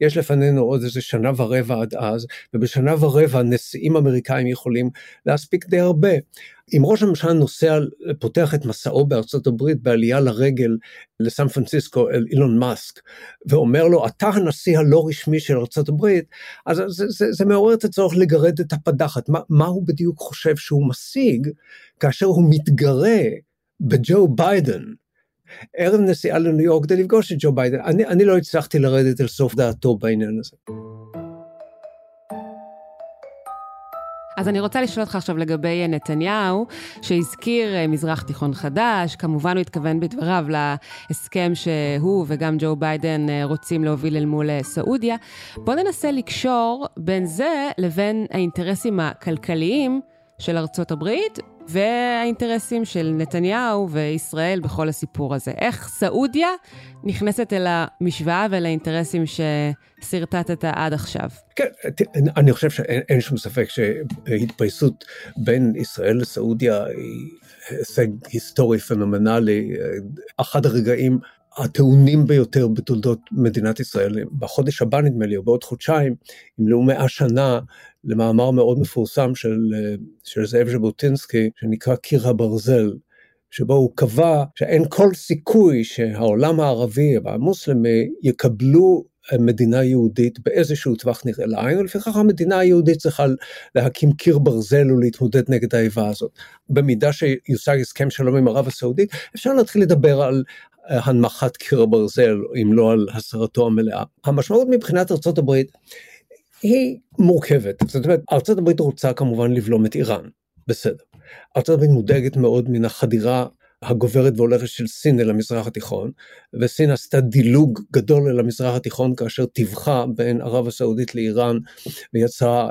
יש לפנינו עוד איזה שנה ורבע עד אז, ובשנה ורבע נשיאים אמריקאים יכולים להספיק די הרבה. אם ראש הממשלה נוסע, פותח את מסעו בארצות הברית בעלייה לרגל לסן פרנסיסקו אל אילון מאסק, ואומר לו, אתה הנשיא הלא רשמי של ארצות הברית, אז זה, זה, זה מעורר את הצורך לגרד את הפדחת, מה, מה הוא בדיוק חושב שהוא משיג, כאשר הוא מתגרה בג'ו ביידן, ערב נסיעה לניו יורק כדי לפגוש את ג'ו ביידן. אני, אני לא הצלחתי לרדת אל סוף דעתו בעניין הזה. אז אני רוצה לשאול אותך עכשיו לגבי נתניהו, שהזכיר אה, מזרח תיכון חדש, כמובן הוא התכוון בדבריו להסכם שהוא וגם ג'ו ביידן אה, רוצים להוביל אל מול אה, סעודיה. בוא ננסה לקשור בין זה לבין האינטרסים הכלכליים של ארצות הברית והאינטרסים של נתניהו וישראל בכל הסיפור הזה. איך סעודיה נכנסת אל המשוואה ולאינטרסים ששרטטת עד עכשיו? כן, אני חושב שאין שום ספק שהתפייסות בין ישראל לסעודיה היא הישג היסטורי פנומנלי, אחד הרגעים הטעונים ביותר בתולדות מדינת ישראל. בחודש הבא נדמה לי, או בעוד חודשיים, ימלאו מאה שנה למאמר מאוד מפורסם של, של זאב ז'בוטינסקי, שנקרא קיר הברזל, שבו הוא קבע שאין כל סיכוי שהעולם הערבי והמוסלמי יקבלו מדינה יהודית באיזשהו טווח נראה לעין, ולפיכך המדינה היהודית צריכה להקים קיר ברזל ולהתמודד נגד האיבה הזאת. במידה שיושג הסכם שלום עם ערב הסעודית, אפשר להתחיל לדבר על הנמכת קיר הברזל, אם לא על הסרתו המלאה. המשמעות מבחינת ארה"ב היא מורכבת. זאת אומרת, ארה"ב רוצה כמובן לבלום את איראן, בסדר. ארה"ב מודאגת מאוד מן החדירה הגוברת והולכת של סין אל המזרח התיכון, וסין עשתה דילוג גדול אל המזרח התיכון כאשר טיווחה בין ערב הסעודית לאיראן ויצרה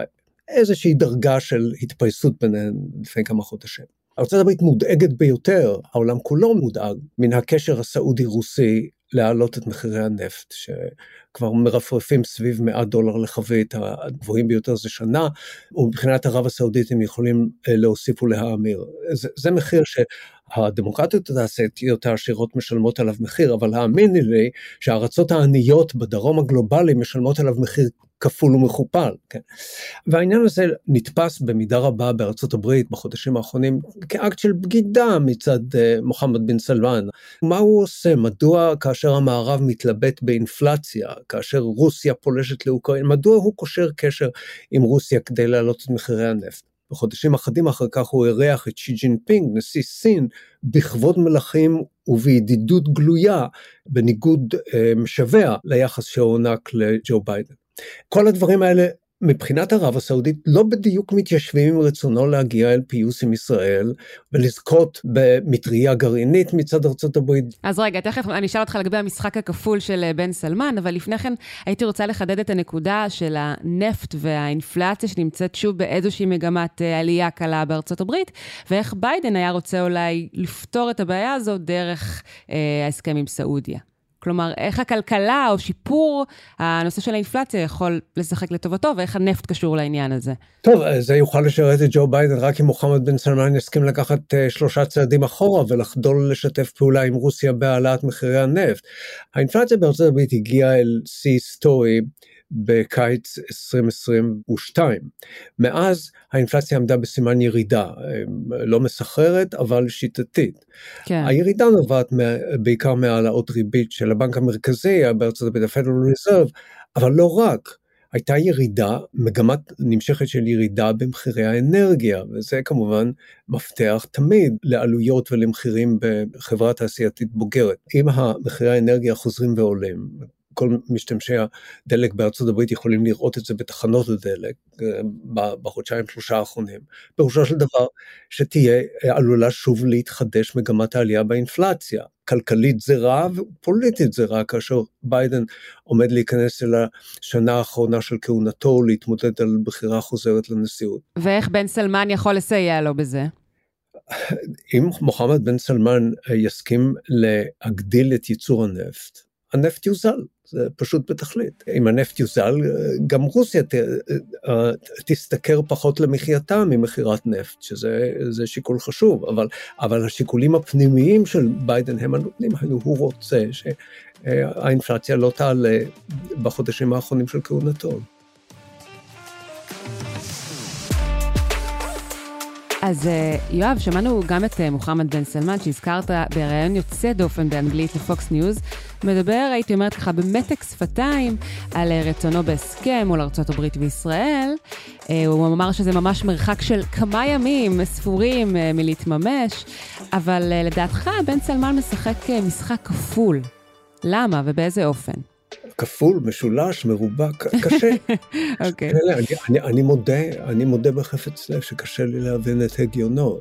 איזושהי דרגה של התפייסות ביניהן לפני כמה חודשים. ארה"ב מודאגת ביותר, העולם כולו מודאג, מן הקשר הסעודי-רוסי להעלות את מחירי הנפט, שכבר מרפרפים סביב 100 דולר לחבית, הגבוהים ביותר זה שנה, ומבחינת ערב הסעודית הם יכולים אה, להוסיף ולהאמיר. זה, זה מחיר שהדמוקרטיות התעשייתיות העשירות משלמות עליו מחיר, אבל האמיני לי שהארצות העניות בדרום הגלובלי משלמות עליו מחיר כפול ומכופל. כן? והעניין הזה נתפס במידה רבה בארצות הברית בחודשים האחרונים כאקט של בגידה מצד uh, מוחמד בן סלמן. מה הוא עושה? מדוע כאשר המערב מתלבט באינפלציה, כאשר רוסיה פולשת לאוקראינה, מדוע הוא קושר קשר עם רוסיה כדי להעלות את מחירי הנפט? וחודשים אחדים אחר כך הוא אירח את שי ג'ינפינג, נשיא סין, בכבוד מלכים ובידידות גלויה, בניגוד אה, משווע ליחס שהוענק לג'ו ביידן. כל הדברים האלה מבחינת ערב הסעודית לא בדיוק מתיישבים עם רצונו להגיע אל פיוס עם ישראל ולזכות במטריה גרעינית מצד ארצות הברית. אז רגע, תכף אני אשאל אותך לגבי המשחק הכפול של אה, בן סלמן, אבל לפני כן הייתי רוצה לחדד את הנקודה של הנפט והאינפלציה שנמצאת שוב באיזושהי מגמת אה, עלייה קלה בארצות הברית, ואיך ביידן היה רוצה אולי לפתור את הבעיה הזאת דרך אה, ההסכם עם סעודיה. כלומר, איך הכלכלה או שיפור הנושא של האינפלציה יכול לשחק לטובתו, ואיך הנפט קשור לעניין הזה. טוב, זה יוכל לשרת את ג'ו ביידן רק אם מוחמד בן סלמן יסכים לקחת uh, שלושה צעדים אחורה ולחדול לשתף פעולה עם רוסיה בהעלאת מחירי הנפט. האינפלציה בארצות הברית הגיעה אל שיא היסטורי. בקיץ 2022. מאז האינפלציה עמדה בסימן ירידה, לא מסחררת אבל שיטתית. כן. הירידה נובעת בעיקר מהעלאות ריבית של הבנק המרכזי בארצות הברית, ה-Federal Reserve, אבל לא רק. הייתה ירידה, מגמת נמשכת של ירידה במחירי האנרגיה, וזה כמובן מפתח תמיד לעלויות ולמחירים בחברה תעשייתית בוגרת. אם מחירי האנרגיה חוזרים ועולים, כל משתמשי הדלק בארצות הברית יכולים לראות את זה בתחנות הדלק אה, בחודשיים שלושה האחרונים. פירושו של דבר שתהיה אה, עלולה שוב להתחדש מגמת העלייה באינפלציה. כלכלית זה רע ופוליטית זה רע כאשר ביידן עומד להיכנס אל השנה האחרונה של כהונתו להתמודד על בחירה חוזרת לנשיאות. ואיך בן סלמן יכול לסייע לו בזה? אם מוחמד בן סלמן אה, יסכים להגדיל את ייצור הנפט, הנפט יוזל. זה פשוט בתכלית. אם הנפט יוזל, גם רוסיה ת, תשתכר פחות למחייתה ממכירת נפט, שזה שיקול חשוב, אבל, אבל השיקולים הפנימיים של ביידן הם הנותנים, הוא רוצה שהאינפלציה לא תעלה בחודשים האחרונים של כהונתו. אז אה, יואב, שמענו גם את אה, מוחמד בן סלמן, שהזכרת בריאיון יוצא דופן באנגלית לפוקס ניוז, מדבר, הייתי אומרת ככה, במתק שפתיים, על אה, רצונו בהסכם מול ארה"ב וישראל. הוא אמר שזה ממש מרחק של כמה ימים ספורים מלהתממש, אבל לדעתך בן סלמן משחק משחק כפול. למה ובאיזה אופן? כפול, משולש, מרובע, קשה. [laughs] אוקיי. okay. אני, אני, אני מודה, אני מודה בחפץ לב שקשה לי להבין את הגיונו.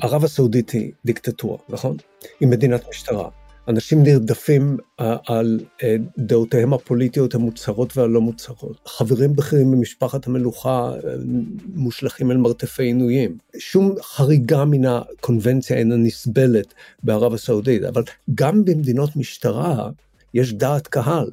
ערב הסעודית היא דיקטטורה, נכון? היא מדינת משטרה. אנשים נרדפים אה, על אה, דעותיהם הפוליטיות המוצהרות והלא מוצהרות. חברים בכירים במשפחת המלוכה אה, מושלכים אל מרתפי עינויים. שום חריגה מן הקונבנציה אינה נסבלת בערב הסעודית, אבל גם במדינות משטרה יש דעת קהל.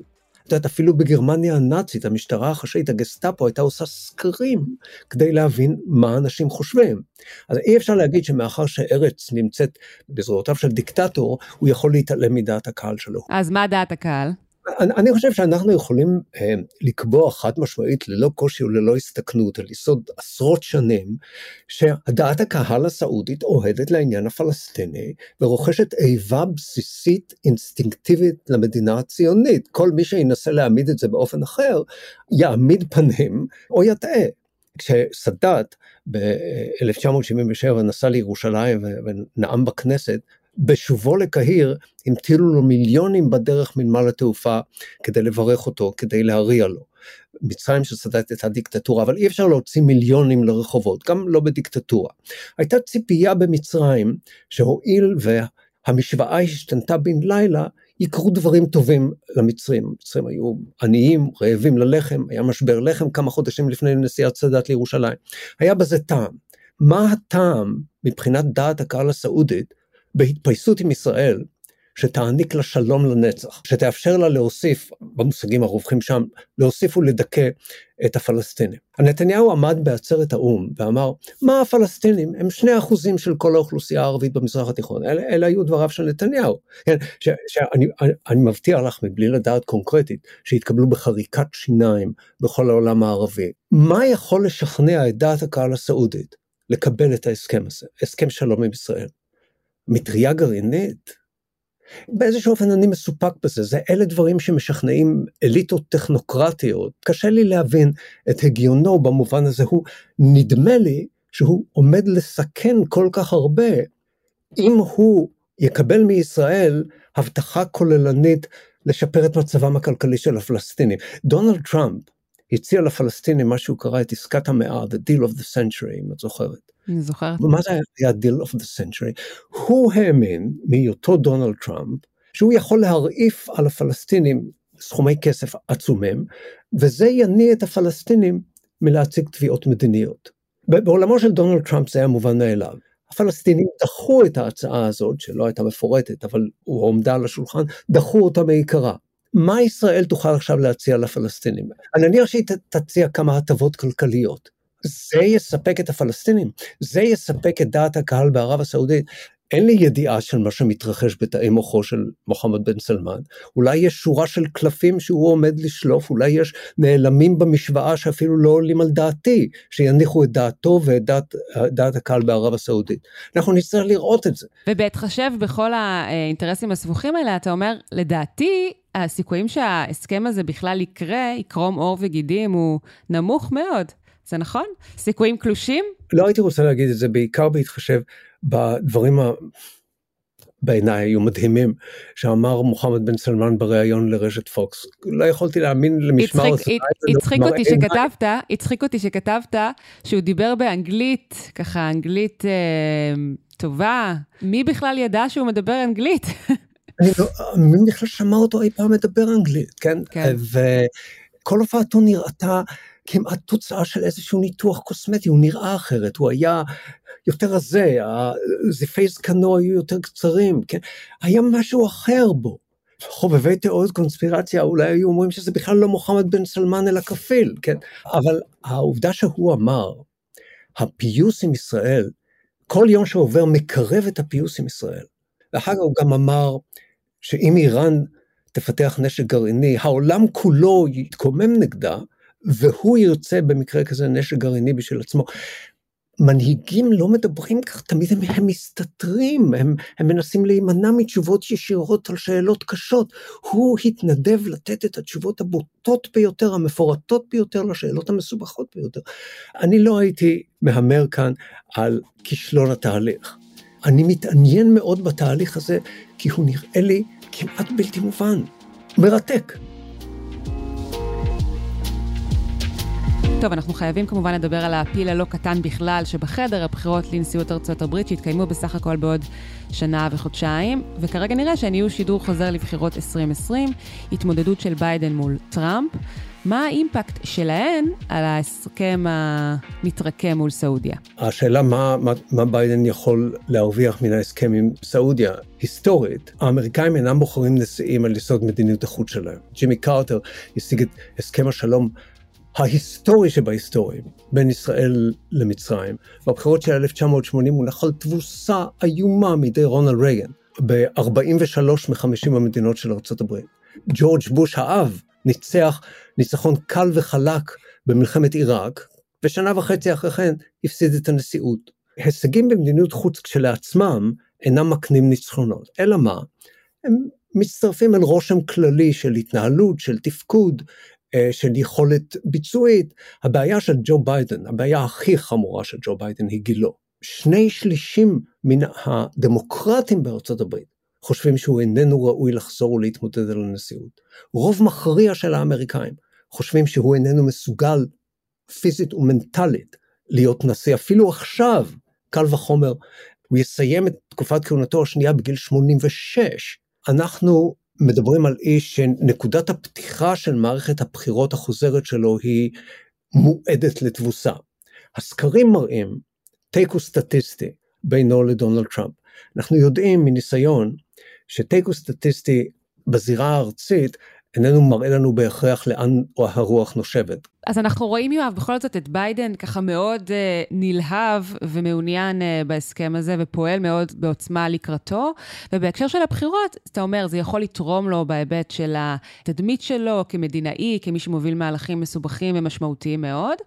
את יודעת, אפילו בגרמניה הנאצית, המשטרה החשאית, הגסטאפו, הייתה עושה סקרים כדי להבין מה אנשים חושבים. אז אי אפשר להגיד שמאחר שארץ נמצאת בזרועותיו של דיקטטור, הוא יכול להתעלם מדעת הקהל שלו. אז מה דעת הקהל? אני, אני חושב שאנחנו יכולים אה, לקבוע חד משמעית ללא קושי וללא הסתכנות על יסוד עשרות שנים שדעת הקהל הסעודית אוהדת לעניין הפלסטיני ורוכשת איבה בסיסית אינסטינקטיבית למדינה הציונית. כל מי שינסה להעמיד את זה באופן אחר יעמיד פנים או יטעה. כשסאדאת ב-1977 נסע לירושלים ונאם בכנסת, בשובו לקהיר המטילו לו מיליונים בדרך מנמל התעופה כדי לברך אותו, כדי להריע לו. מצרים של סאדאת הייתה דיקטטורה, אבל אי אפשר להוציא מיליונים לרחובות, גם לא בדיקטטורה. הייתה ציפייה במצרים שהואיל והמשוואה השתנתה בן לילה, יקרו דברים טובים למצרים. המצרים היו עניים, רעבים ללחם, היה משבר לחם כמה חודשים לפני נסיעת סאדאת לירושלים. היה בזה טעם. מה הטעם מבחינת דעת הקהל הסעודית בהתפייסות עם ישראל, שתעניק לה שלום לנצח, שתאפשר לה להוסיף, במושגים הרווחים שם, להוסיף ולדכא את הפלסטינים. נתניהו עמד בעצרת האו"ם ואמר, מה הפלסטינים? הם שני אחוזים של כל האוכלוסייה הערבית במזרח התיכון. אלה, אלה היו דבריו של נתניהו. כן, ש, שאני אני, אני מבטיח לך, מבלי לדעת קונקרטית, שהתקבלו בחריקת שיניים בכל העולם הערבי. מה יכול לשכנע את דעת הקהל הסעודית לקבל את ההסכם הזה, הסכם שלום עם ישראל? מטריה גרעינית, באיזשהו אופן אני מסופק בזה, זה אלה דברים שמשכנעים אליטות טכנוקרטיות, קשה לי להבין את הגיונו במובן הזה, הוא נדמה לי שהוא עומד לסכן כל כך הרבה, אם הוא יקבל מישראל הבטחה כוללנית לשפר את מצבם הכלכלי של הפלסטינים. דונלד טראמפ הציע לפלסטינים מה שהוא קרא את עסקת המאה, the deal of the century, אם את זוכרת. אני זוכרת. ומה זה היה deal of the century? הוא האמין, מהיותו דונלד טראמפ, שהוא יכול להרעיף על הפלסטינים סכומי כסף עצומים, וזה יניע את הפלסטינים מלהציג תביעות מדיניות. בעולמו של דונלד טראמפ זה היה מובן מאליו. הפלסטינים דחו את ההצעה הזאת, שלא הייתה מפורטת, אבל הוא עומדה על השולחן, דחו אותה מעיקרה. מה ישראל תוכל עכשיו להציע לפלסטינים? אני נניח שהיא תציע כמה הטבות כלכליות. זה יספק את הפלסטינים, זה יספק את דעת הקהל בערב הסעודית. אין לי ידיעה של מה שמתרחש בתאי מוחו של מוחמד בן סלמן. אולי יש שורה של קלפים שהוא עומד לשלוף, אולי יש נעלמים במשוואה שאפילו לא עולים על דעתי, שיניחו את דעתו ואת דעת, דעת הקהל בערב הסעודית. אנחנו נצטרך לראות את זה. ובהתחשב בכל האינטרסים הסבוכים האלה, אתה אומר, לדעתי, הסיכויים שההסכם הזה בכלל יקרה, יקרום עור וגידים, הוא נמוך מאוד. זה נכון? סיכויים קלושים? לא הייתי רוצה להגיד את זה, בעיקר בהתחשב בדברים ה... בעיניי היו מדהימים, שאמר מוחמד בן סלמן בריאיון לרשת פוקס. לא יכולתי להאמין למשמר השניים. הצחיק אותי שכתבת, הצחיק אותי שכתבת שהוא דיבר באנגלית, ככה אנגלית אה, טובה. מי בכלל ידע שהוא מדבר אנגלית? [laughs] אני לא, בכלל שמע אותו אי פעם מדבר אנגלית, כן? כן. וכל הופעתו נראתה כמעט תוצאה של איזשהו ניתוח קוסמטי, הוא נראה אחרת, הוא היה יותר רזה, זיפי זקנו היו יותר קצרים, כן? היה משהו אחר בו. חובבי תיאוריות קונספירציה אולי היו אומרים שזה בכלל לא מוחמד בן סלמן אלא כפיל, כן? אבל העובדה שהוא אמר, הפיוס עם ישראל, כל יום שעובר מקרב את הפיוס עם ישראל. ואחר כך הוא גם אמר שאם איראן תפתח נשק גרעיני, העולם כולו יתקומם נגדה, והוא ירצה במקרה כזה נשק גרעיני בשביל עצמו. מנהיגים לא מדברים כך, תמיד הם, הם מסתתרים, הם, הם מנסים להימנע מתשובות ישירות על שאלות קשות. הוא התנדב לתת את התשובות הבוטות ביותר, המפורטות ביותר לשאלות המסובכות ביותר. אני לא הייתי מהמר כאן על כישלון התהליך. אני מתעניין מאוד בתהליך הזה, כי הוא נראה לי כמעט בלתי מובן, מרתק. טוב, אנחנו חייבים כמובן לדבר על הפיל הלא קטן בכלל שבחדר, הבחירות לנשיאות ארצות הברית שיתקיימו בסך הכל בעוד שנה וחודשיים, וכרגע נראה שהן יהיו שידור חוזר לבחירות 2020, התמודדות של ביידן מול טראמפ. מה האימפקט שלהן על ההסכם המתרקם מול סעודיה? השאלה מה, מה, מה ביידן יכול להרוויח מן ההסכם עם סעודיה. היסטורית, האמריקאים אינם בוחרים נשיאים על יסוד מדיניות החוץ שלהם. ג'ימי קרטר השיג את הסכם השלום ההיסטורי שבהיסטוריים בין ישראל למצרים. בבחירות של 1980 הוא נחל תבוסה איומה מידי רונלד רייגן ב-43 מ-50 המדינות של ארה"ב. ג'ורג' בוש האב ניצח ניצחון קל וחלק במלחמת עיראק, ושנה וחצי אחרי כן הפסיד את הנשיאות. הישגים במדיניות חוץ כשלעצמם אינם מקנים ניצחונות, אלא מה? הם מצטרפים אל רושם כללי של התנהלות, של תפקוד, אה, של יכולת ביצועית. הבעיה של ג'ו ביידן, הבעיה הכי חמורה של ג'ו ביידן היא גילו. שני שלישים מן הדמוקרטים בארצות הברית חושבים שהוא איננו ראוי לחזור ולהתמודד על הנשיאות. רוב מכריע של האמריקאים חושבים שהוא איננו מסוגל פיזית ומנטלית להיות נשיא, אפילו עכשיו, קל וחומר, הוא יסיים את תקופת כהונתו השנייה בגיל 86. אנחנו מדברים על איש שנקודת הפתיחה של מערכת הבחירות החוזרת שלו היא מועדת לתבוסה. הסקרים מראים תיקו סטטיסטי בינו לדונלד טראמפ. אנחנו יודעים מניסיון שתיקו סטטיסטי בזירה הארצית איננו מראה לנו בהכרח לאן הרוח נושבת. אז אנחנו רואים, יואב, בכל זאת את ביידן ככה מאוד uh, נלהב ומעוניין uh, בהסכם הזה ופועל מאוד בעוצמה לקראתו. ובהקשר של הבחירות, אתה אומר, זה יכול לתרום לו בהיבט של התדמית שלו כמדינאי, כמי שמוביל מהלכים מסובכים ומשמעותיים מאוד.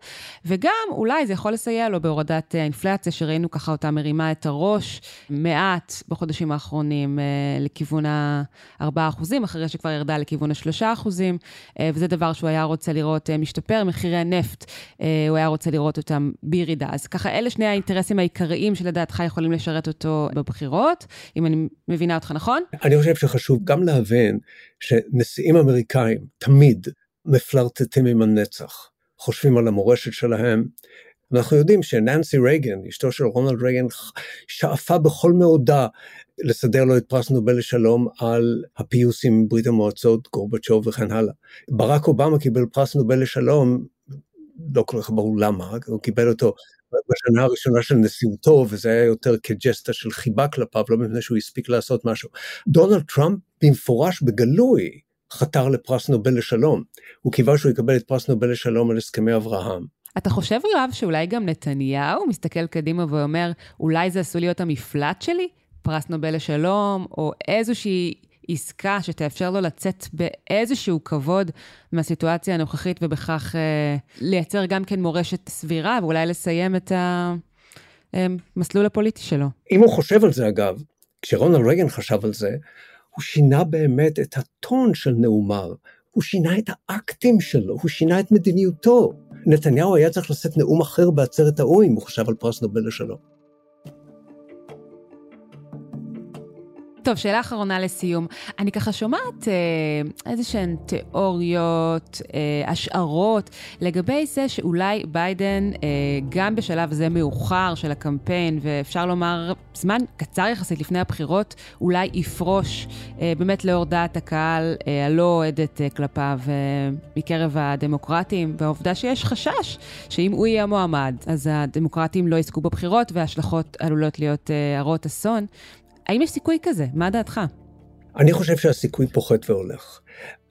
וגם אולי זה יכול לסייע לו בהורדת האינפלציה, שראינו ככה אותה מרימה את הראש מעט בחודשים האחרונים uh, לכיוון ה-4%, אחרי שכבר ירדה לכיוון ה-3%, uh, וזה דבר שהוא היה רוצה לראות uh, משתפר. מחירי הנפט, אה, הוא היה רוצה לראות אותם בירידה. אז ככה, אלה שני האינטרסים העיקריים שלדעתך יכולים לשרת אותו בבחירות, אם אני מבינה אותך נכון? אני חושב שחשוב גם להבין שנשיאים אמריקאים תמיד מפלרטטים עם הנצח, חושבים על המורשת שלהם. אנחנו יודעים שננסי רייגן, אשתו של רונלד רייגן, שאפה בכל מאודה לסדר לו את פרס נובל לשלום על הפיוס עם ברית המועצות, גורבצ'וב וכן הלאה. ברק אובמה קיבל פרס נובל לשלום, לא כל כך ברור למה, הוא קיבל אותו בשנה הראשונה של נשיאותו, וזה היה יותר כג'סטה של חיבה כלפיו, לא מפני שהוא הספיק לעשות משהו. דונלד טראמפ במפורש בגלוי חתר לפרס נובל לשלום. הוא קיווה שהוא יקבל את פרס נובל לשלום על הסכמי אברהם. אתה חושב, יואב, שאולי גם נתניהו מסתכל קדימה ואומר, אולי זה עשוי להיות המפלט שלי? פרס נובל לשלום, או איזושהי עסקה שתאפשר לו לצאת באיזשהו כבוד מהסיטואציה הנוכחית, ובכך אה, לייצר גם כן מורשת סבירה, ואולי לסיים את המסלול הפוליטי שלו. אם הוא חושב על זה, אגב, כשרונלד רייגן חשב על זה, הוא שינה באמת את הטון של נאומיו, הוא שינה את האקטים שלו, הוא שינה את מדיניותו. נתניהו היה צריך לשאת נאום אחר בעצרת האו"ם אם הוא חשב על פרס נובל לשלום. טוב, שאלה אחרונה לסיום. אני ככה שומעת אה, איזה שהן תיאוריות, אה, השערות, לגבי זה שאולי ביידן, אה, גם בשלב זה מאוחר של הקמפיין, ואפשר לומר, זמן קצר יחסית לפני הבחירות, אולי יפרוש אה, באמת לאור דעת הקהל אה, הלא אוהדת אה, כלפיו אה, מקרב הדמוקרטים, והעובדה שיש חשש שאם הוא יהיה מועמד, אז הדמוקרטים לא יזכו בבחירות וההשלכות עלולות להיות אה, הרות אסון. האם יש סיכוי כזה? מה דעתך? אני חושב שהסיכוי פוחת והולך.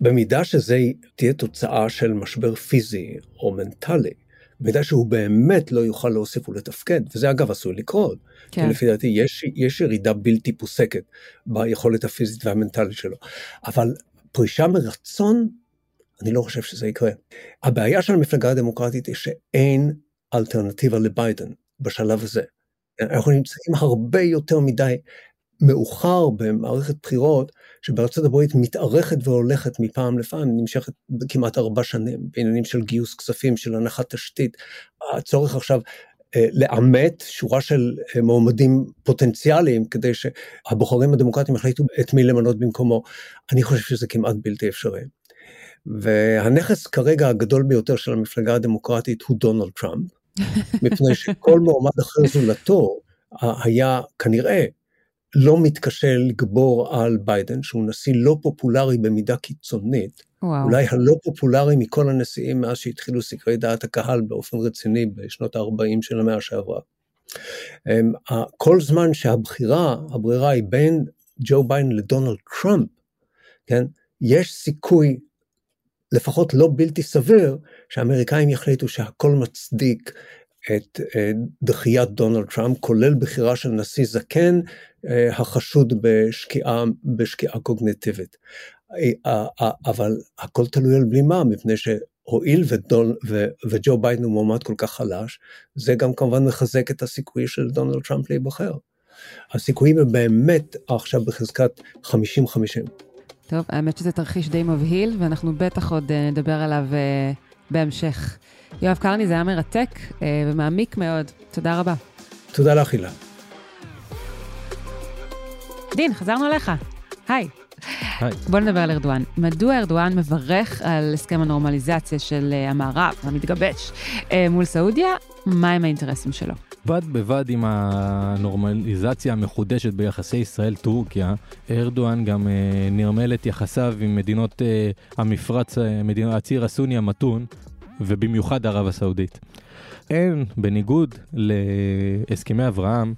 במידה שזה תהיה תוצאה של משבר פיזי או מנטלי, במידה שהוא באמת לא יוכל להוסיף ולתפקד, וזה אגב עשוי לקרות, כן. כי לפי דעתי יש, יש ירידה בלתי פוסקת ביכולת הפיזית והמנטלית שלו, אבל פרישה מרצון, אני לא חושב שזה יקרה. הבעיה של המפלגה הדמוקרטית היא שאין אלטרנטיבה לביידן בשלב הזה. אנחנו נמצאים הרבה יותר מדי מאוחר במערכת בחירות שבארצות הברית מתארכת והולכת מפעם לפעם, נמשכת כמעט ארבע שנים, בעניינים של גיוס כספים, של הנחת תשתית, הצורך עכשיו אה, לאמת שורה של אה, מועמדים פוטנציאליים כדי שהבוחרים הדמוקרטיים יחליטו את מי למנות במקומו, אני חושב שזה כמעט בלתי אפשרי. והנכס כרגע הגדול ביותר של המפלגה הדמוקרטית הוא דונלד טראמפ, [laughs] מפני שכל מועמד אחר זולתו היה כנראה לא מתקשה לגבור על ביידן, שהוא נשיא לא פופולרי במידה קיצונית, וואו. אולי הלא פופולרי מכל הנשיאים מאז שהתחילו סקרי דעת הקהל באופן רציני בשנות ה-40 של המאה שעברה. אמ, כל זמן שהבחירה, הברירה היא בין ג'ו ביידן לדונלד טראמפ, כן, יש סיכוי, לפחות לא בלתי סביר, שהאמריקאים יחליטו שהכל מצדיק את אה, דחיית דונלד טראמפ, כולל בחירה של נשיא זקן אה, החשוד בשקיעה, בשקיעה קוגניטיבית. אה, אבל הכל תלוי על בלימה, מפני שהואיל ודון, ו, וג'ו ביידן הוא מועמד כל כך חלש, זה גם כמובן מחזק את הסיכוי של דונלד טראמפ להיבחר. הסיכויים הם באמת עכשיו בחזקת 50-50. טוב, האמת שזה תרחיש די מבהיל, ואנחנו בטח עוד נדבר עליו בהמשך. יואב קרני, זה היה מרתק אה, ומעמיק מאוד. תודה רבה. תודה לך, הילה. דין, חזרנו אליך. היי. היי. בוא נדבר על ארדואן. מדוע ארדואן מברך על הסכם הנורמליזציה של אה, המערב המתגבש אה, מול סעודיה? מהם האינטרסים שלו? בד בבד עם הנורמליזציה המחודשת ביחסי ישראל-טורקיה, ארדואן גם אה, נרמל את יחסיו עם מדינות אה, המפרץ, אה, מדינות הציר הסוני המתון, ובמיוחד ערב הסעודית. אין, בניגוד להסכמי אברהם,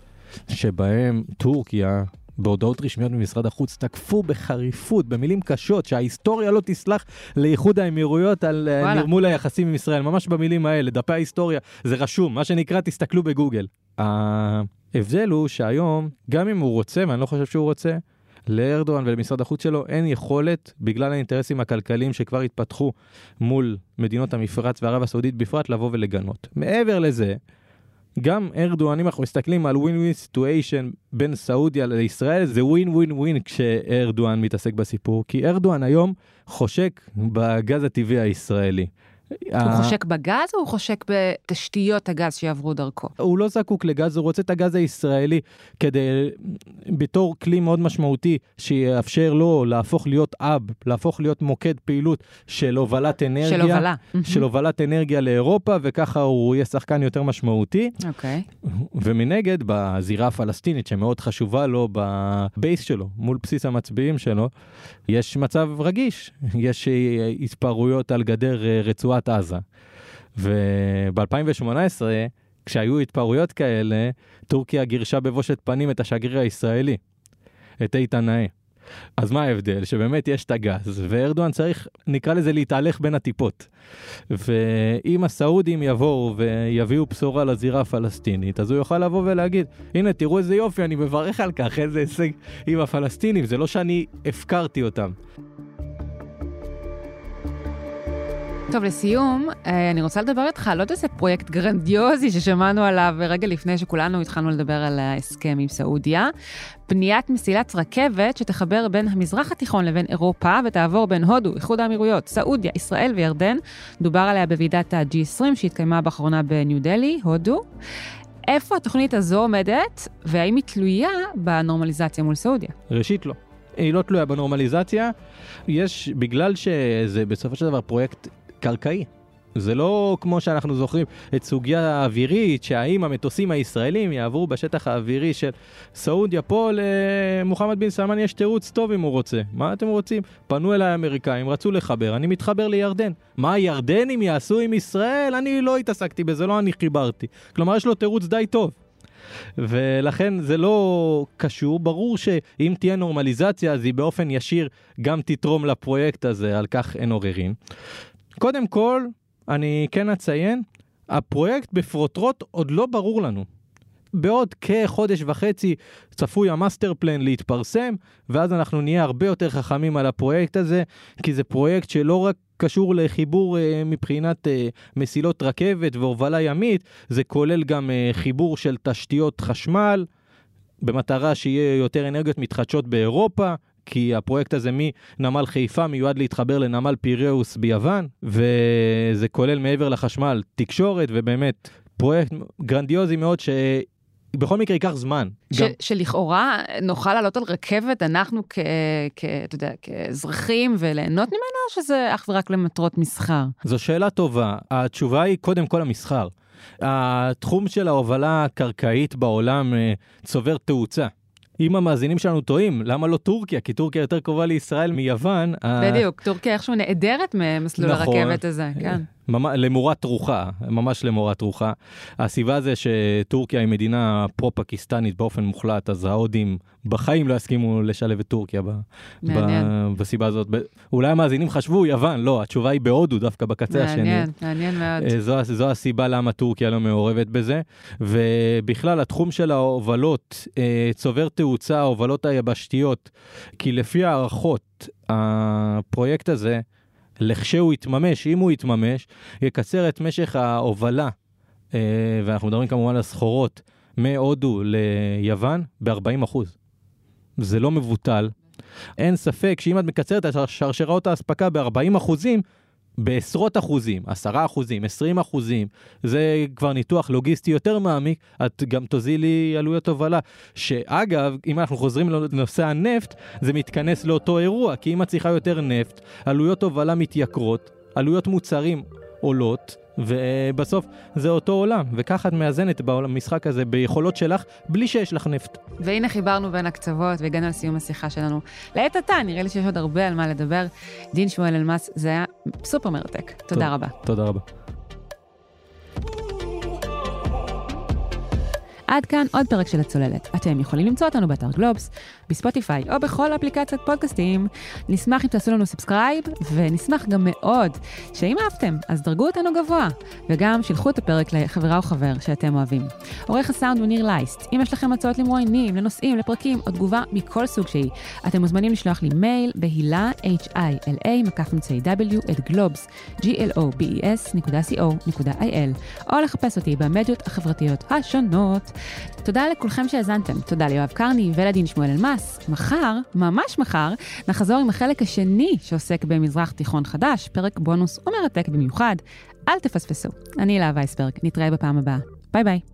שבהם טורקיה בהודעות רשמיות ממשרד החוץ תקפו בחריפות, במילים קשות, שההיסטוריה לא תסלח לאיחוד האמירויות על אה, וואלה. נרמול היחסים עם ישראל, ממש במילים האלה, דפי ההיסטוריה, זה רשום, מה שנקרא, תסתכלו בגוגל. ההבדל הוא שהיום, גם אם הוא רוצה, ואני לא חושב שהוא רוצה, לארדואן ולמשרד החוץ שלו אין יכולת, בגלל האינטרסים הכלכליים שכבר התפתחו מול מדינות המפרץ וערב הסעודית בפרט, לבוא ולגנות. מעבר לזה, גם ארדואן, אם אנחנו מסתכלים על win win situation בין סעודיה לישראל, זה ווין ווין ווין כשארדואן מתעסק בסיפור, כי ארדואן היום חושק בגז הטבעי הישראלי. הוא אה, חושק בגז או הוא חושק בתשתיות הגז שיעברו דרכו? הוא לא זקוק לגז, הוא רוצה את הגז הישראלי כדי, בתור כלי מאוד משמעותי, שיאפשר לו להפוך להיות אב, להפוך להיות מוקד פעילות של הובלת אנרגיה. של הובלה. של הובלת אנרגיה לאירופה, וככה הוא יהיה שחקן יותר משמעותי. אוקיי. Okay. ומנגד, בזירה הפלסטינית, שמאוד חשובה לו בבייס שלו, מול בסיס המצביעים שלו, יש מצב רגיש. יש התפרעויות על גדר אה, רצועת ברצועת עזה. וב-2018, כשהיו התפרעויות כאלה, טורקיה גירשה בבושת פנים את השגריר הישראלי, את איתן נאה. אז מה ההבדל? שבאמת יש את הגז, וארדואן צריך, נקרא לזה, להתהלך בין הטיפות. ואם הסעודים יבואו ויביאו בשורה לזירה הפלסטינית, אז הוא יוכל לבוא ולהגיד, הנה, תראו איזה יופי, אני מברך על כך, איזה הישג עם הפלסטינים, זה לא שאני הפקרתי אותם. טוב, לסיום, אה, אני רוצה לדבר איתך על עוד איזה פרויקט גרנדיוזי ששמענו עליו רגע לפני שכולנו התחלנו לדבר על ההסכם עם סעודיה. בניית מסילת רכבת שתחבר בין המזרח התיכון לבין אירופה ותעבור בין הודו, איחוד האמירויות, סעודיה, ישראל וירדן. דובר עליה בוועידת ה-G20 שהתקיימה באחרונה בניו דלי, הודו. איפה התוכנית הזו עומדת, והאם היא תלויה בנורמליזציה מול סעודיה? ראשית, לא. היא לא תלויה בנורמליזציה. יש, בגלל שזה בסופו של דבר פרויקט קרקעי. זה לא כמו שאנחנו זוכרים את סוגיה האווירית, שהאם המטוסים הישראלים יעברו בשטח האווירי של סעודיה, פה למוחמד בן סלמן יש תירוץ טוב אם הוא רוצה. מה אתם רוצים? פנו אליי האמריקאים, רצו לחבר, אני מתחבר לירדן. מה הירדנים יעשו עם ישראל? אני לא התעסקתי בזה, לא אני חיברתי. כלומר, יש לו תירוץ די טוב. ולכן זה לא קשור. ברור שאם תהיה נורמליזציה, אז היא באופן ישיר גם תתרום לפרויקט הזה, על כך אין עוררין. קודם כל, אני כן אציין, הפרויקט בפרוטרוט עוד לא ברור לנו. בעוד כחודש וחצי צפוי ה master plan להתפרסם, ואז אנחנו נהיה הרבה יותר חכמים על הפרויקט הזה, כי זה פרויקט שלא רק קשור לחיבור uh, מבחינת uh, מסילות רכבת והובלה ימית, זה כולל גם uh, חיבור של תשתיות חשמל, במטרה שיהיה יותר אנרגיות מתחדשות באירופה, כי הפרויקט הזה מנמל חיפה מיועד להתחבר לנמל פיראוס ביוון, וזה כולל מעבר לחשמל תקשורת, ובאמת פרויקט גרנדיוזי מאוד בכל מקרה ייקח זמן. ש, גם... שלכאורה נוכל לעלות על רכבת, אנחנו כ, כ, אתה יודע, כאזרחים וליהנות ממנה, או שזה אך ורק למטרות מסחר? זו שאלה טובה. התשובה היא קודם כל המסחר. התחום של ההובלה הקרקעית בעולם אה, צובר תאוצה. אם המאזינים שלנו טועים, למה לא טורקיה? כי טורקיה יותר קרובה לישראל מיוון. בדיוק, טורקיה איכשהו נעדרת ממסלול נכון, הרכבת הזה, כן. למורת רוחה, ממש למורת רוחה. הסיבה זה שטורקיה היא מדינה פרו-פקיסטנית באופן מוחלט, אז ההודים בחיים לא יסכימו לשלב את טורקיה ב, ב, בסיבה הזאת. ב, אולי המאזינים חשבו יוון, לא, התשובה היא בהודו דווקא בקצה מעניין, השני. מעניין, מעניין מאוד. אה, זו, זו הסיבה למה טורקיה לא מעורבת בזה. ובכלל, התחום של ההובלות אה, צובר תאוצה, ההובלות היבשתיות, כי לפי הערכות, הפרויקט הזה, לכשהוא יתממש, אם הוא יתממש, יקצר את משך ההובלה, אה, ואנחנו מדברים כמובן על סחורות, מהודו ליוון ב-40 זה לא מבוטל. אין ספק שאם את מקצרת את שרשראות האספקה ב-40 אחוזים, בעשרות אחוזים, עשרה אחוזים, עשרים אחוזים, זה כבר ניתוח לוגיסטי יותר מעמיק, את גם תוזילי עלויות הובלה. שאגב, אם אנחנו חוזרים לנושא הנפט, זה מתכנס לאותו אירוע, כי אם את צריכה יותר נפט, עלויות הובלה מתייקרות, עלויות מוצרים עולות, ובסוף זה אותו עולם, וככה את מאזנת במשחק הזה ביכולות שלך, בלי שיש לך נפט. והנה חיברנו בין הקצוות והגענו לסיום השיחה שלנו. לעת עתה, נראה לי שיש עוד הרבה על מה לדבר. דין שמואל אלמס, זה היה סופר מרתק. תודה רבה. תודה רבה. עד כאן עוד פרק של הצוללת. אתם יכולים למצוא אותנו באתר גלובס, בספוטיפיי או בכל אפליקציית פודקאסטים. נשמח אם תעשו לנו subscribe, ונשמח גם מאוד שאם אהבתם, אז דרגו אותנו גבוה, וגם שילחו את הפרק לחברה או חבר שאתם אוהבים. עורך הסאונד הוא ניר לייסט. אם יש לכם הצעות למרואיינים, לנושאים, לפרקים או תגובה מכל סוג שהיא, אתם מוזמנים לשלוח לי מייל בהילה, h-i-l-a, מקף אמצעי w, at גלובס, g-l-o-b-e-s.co.il, או לחפש אותי במדיות החברתיות השונות. תודה לכולכם שהאזנתם. תודה ליואב קרני ולדין שמואל אלמס. מחר, ממש מחר, נחזור עם החלק השני שעוסק במזרח תיכון חדש, פרק בונוס ומרתק במיוחד. אל תפספסו. אני אלה וייסברג, נתראה בפעם הבאה. ביי ביי.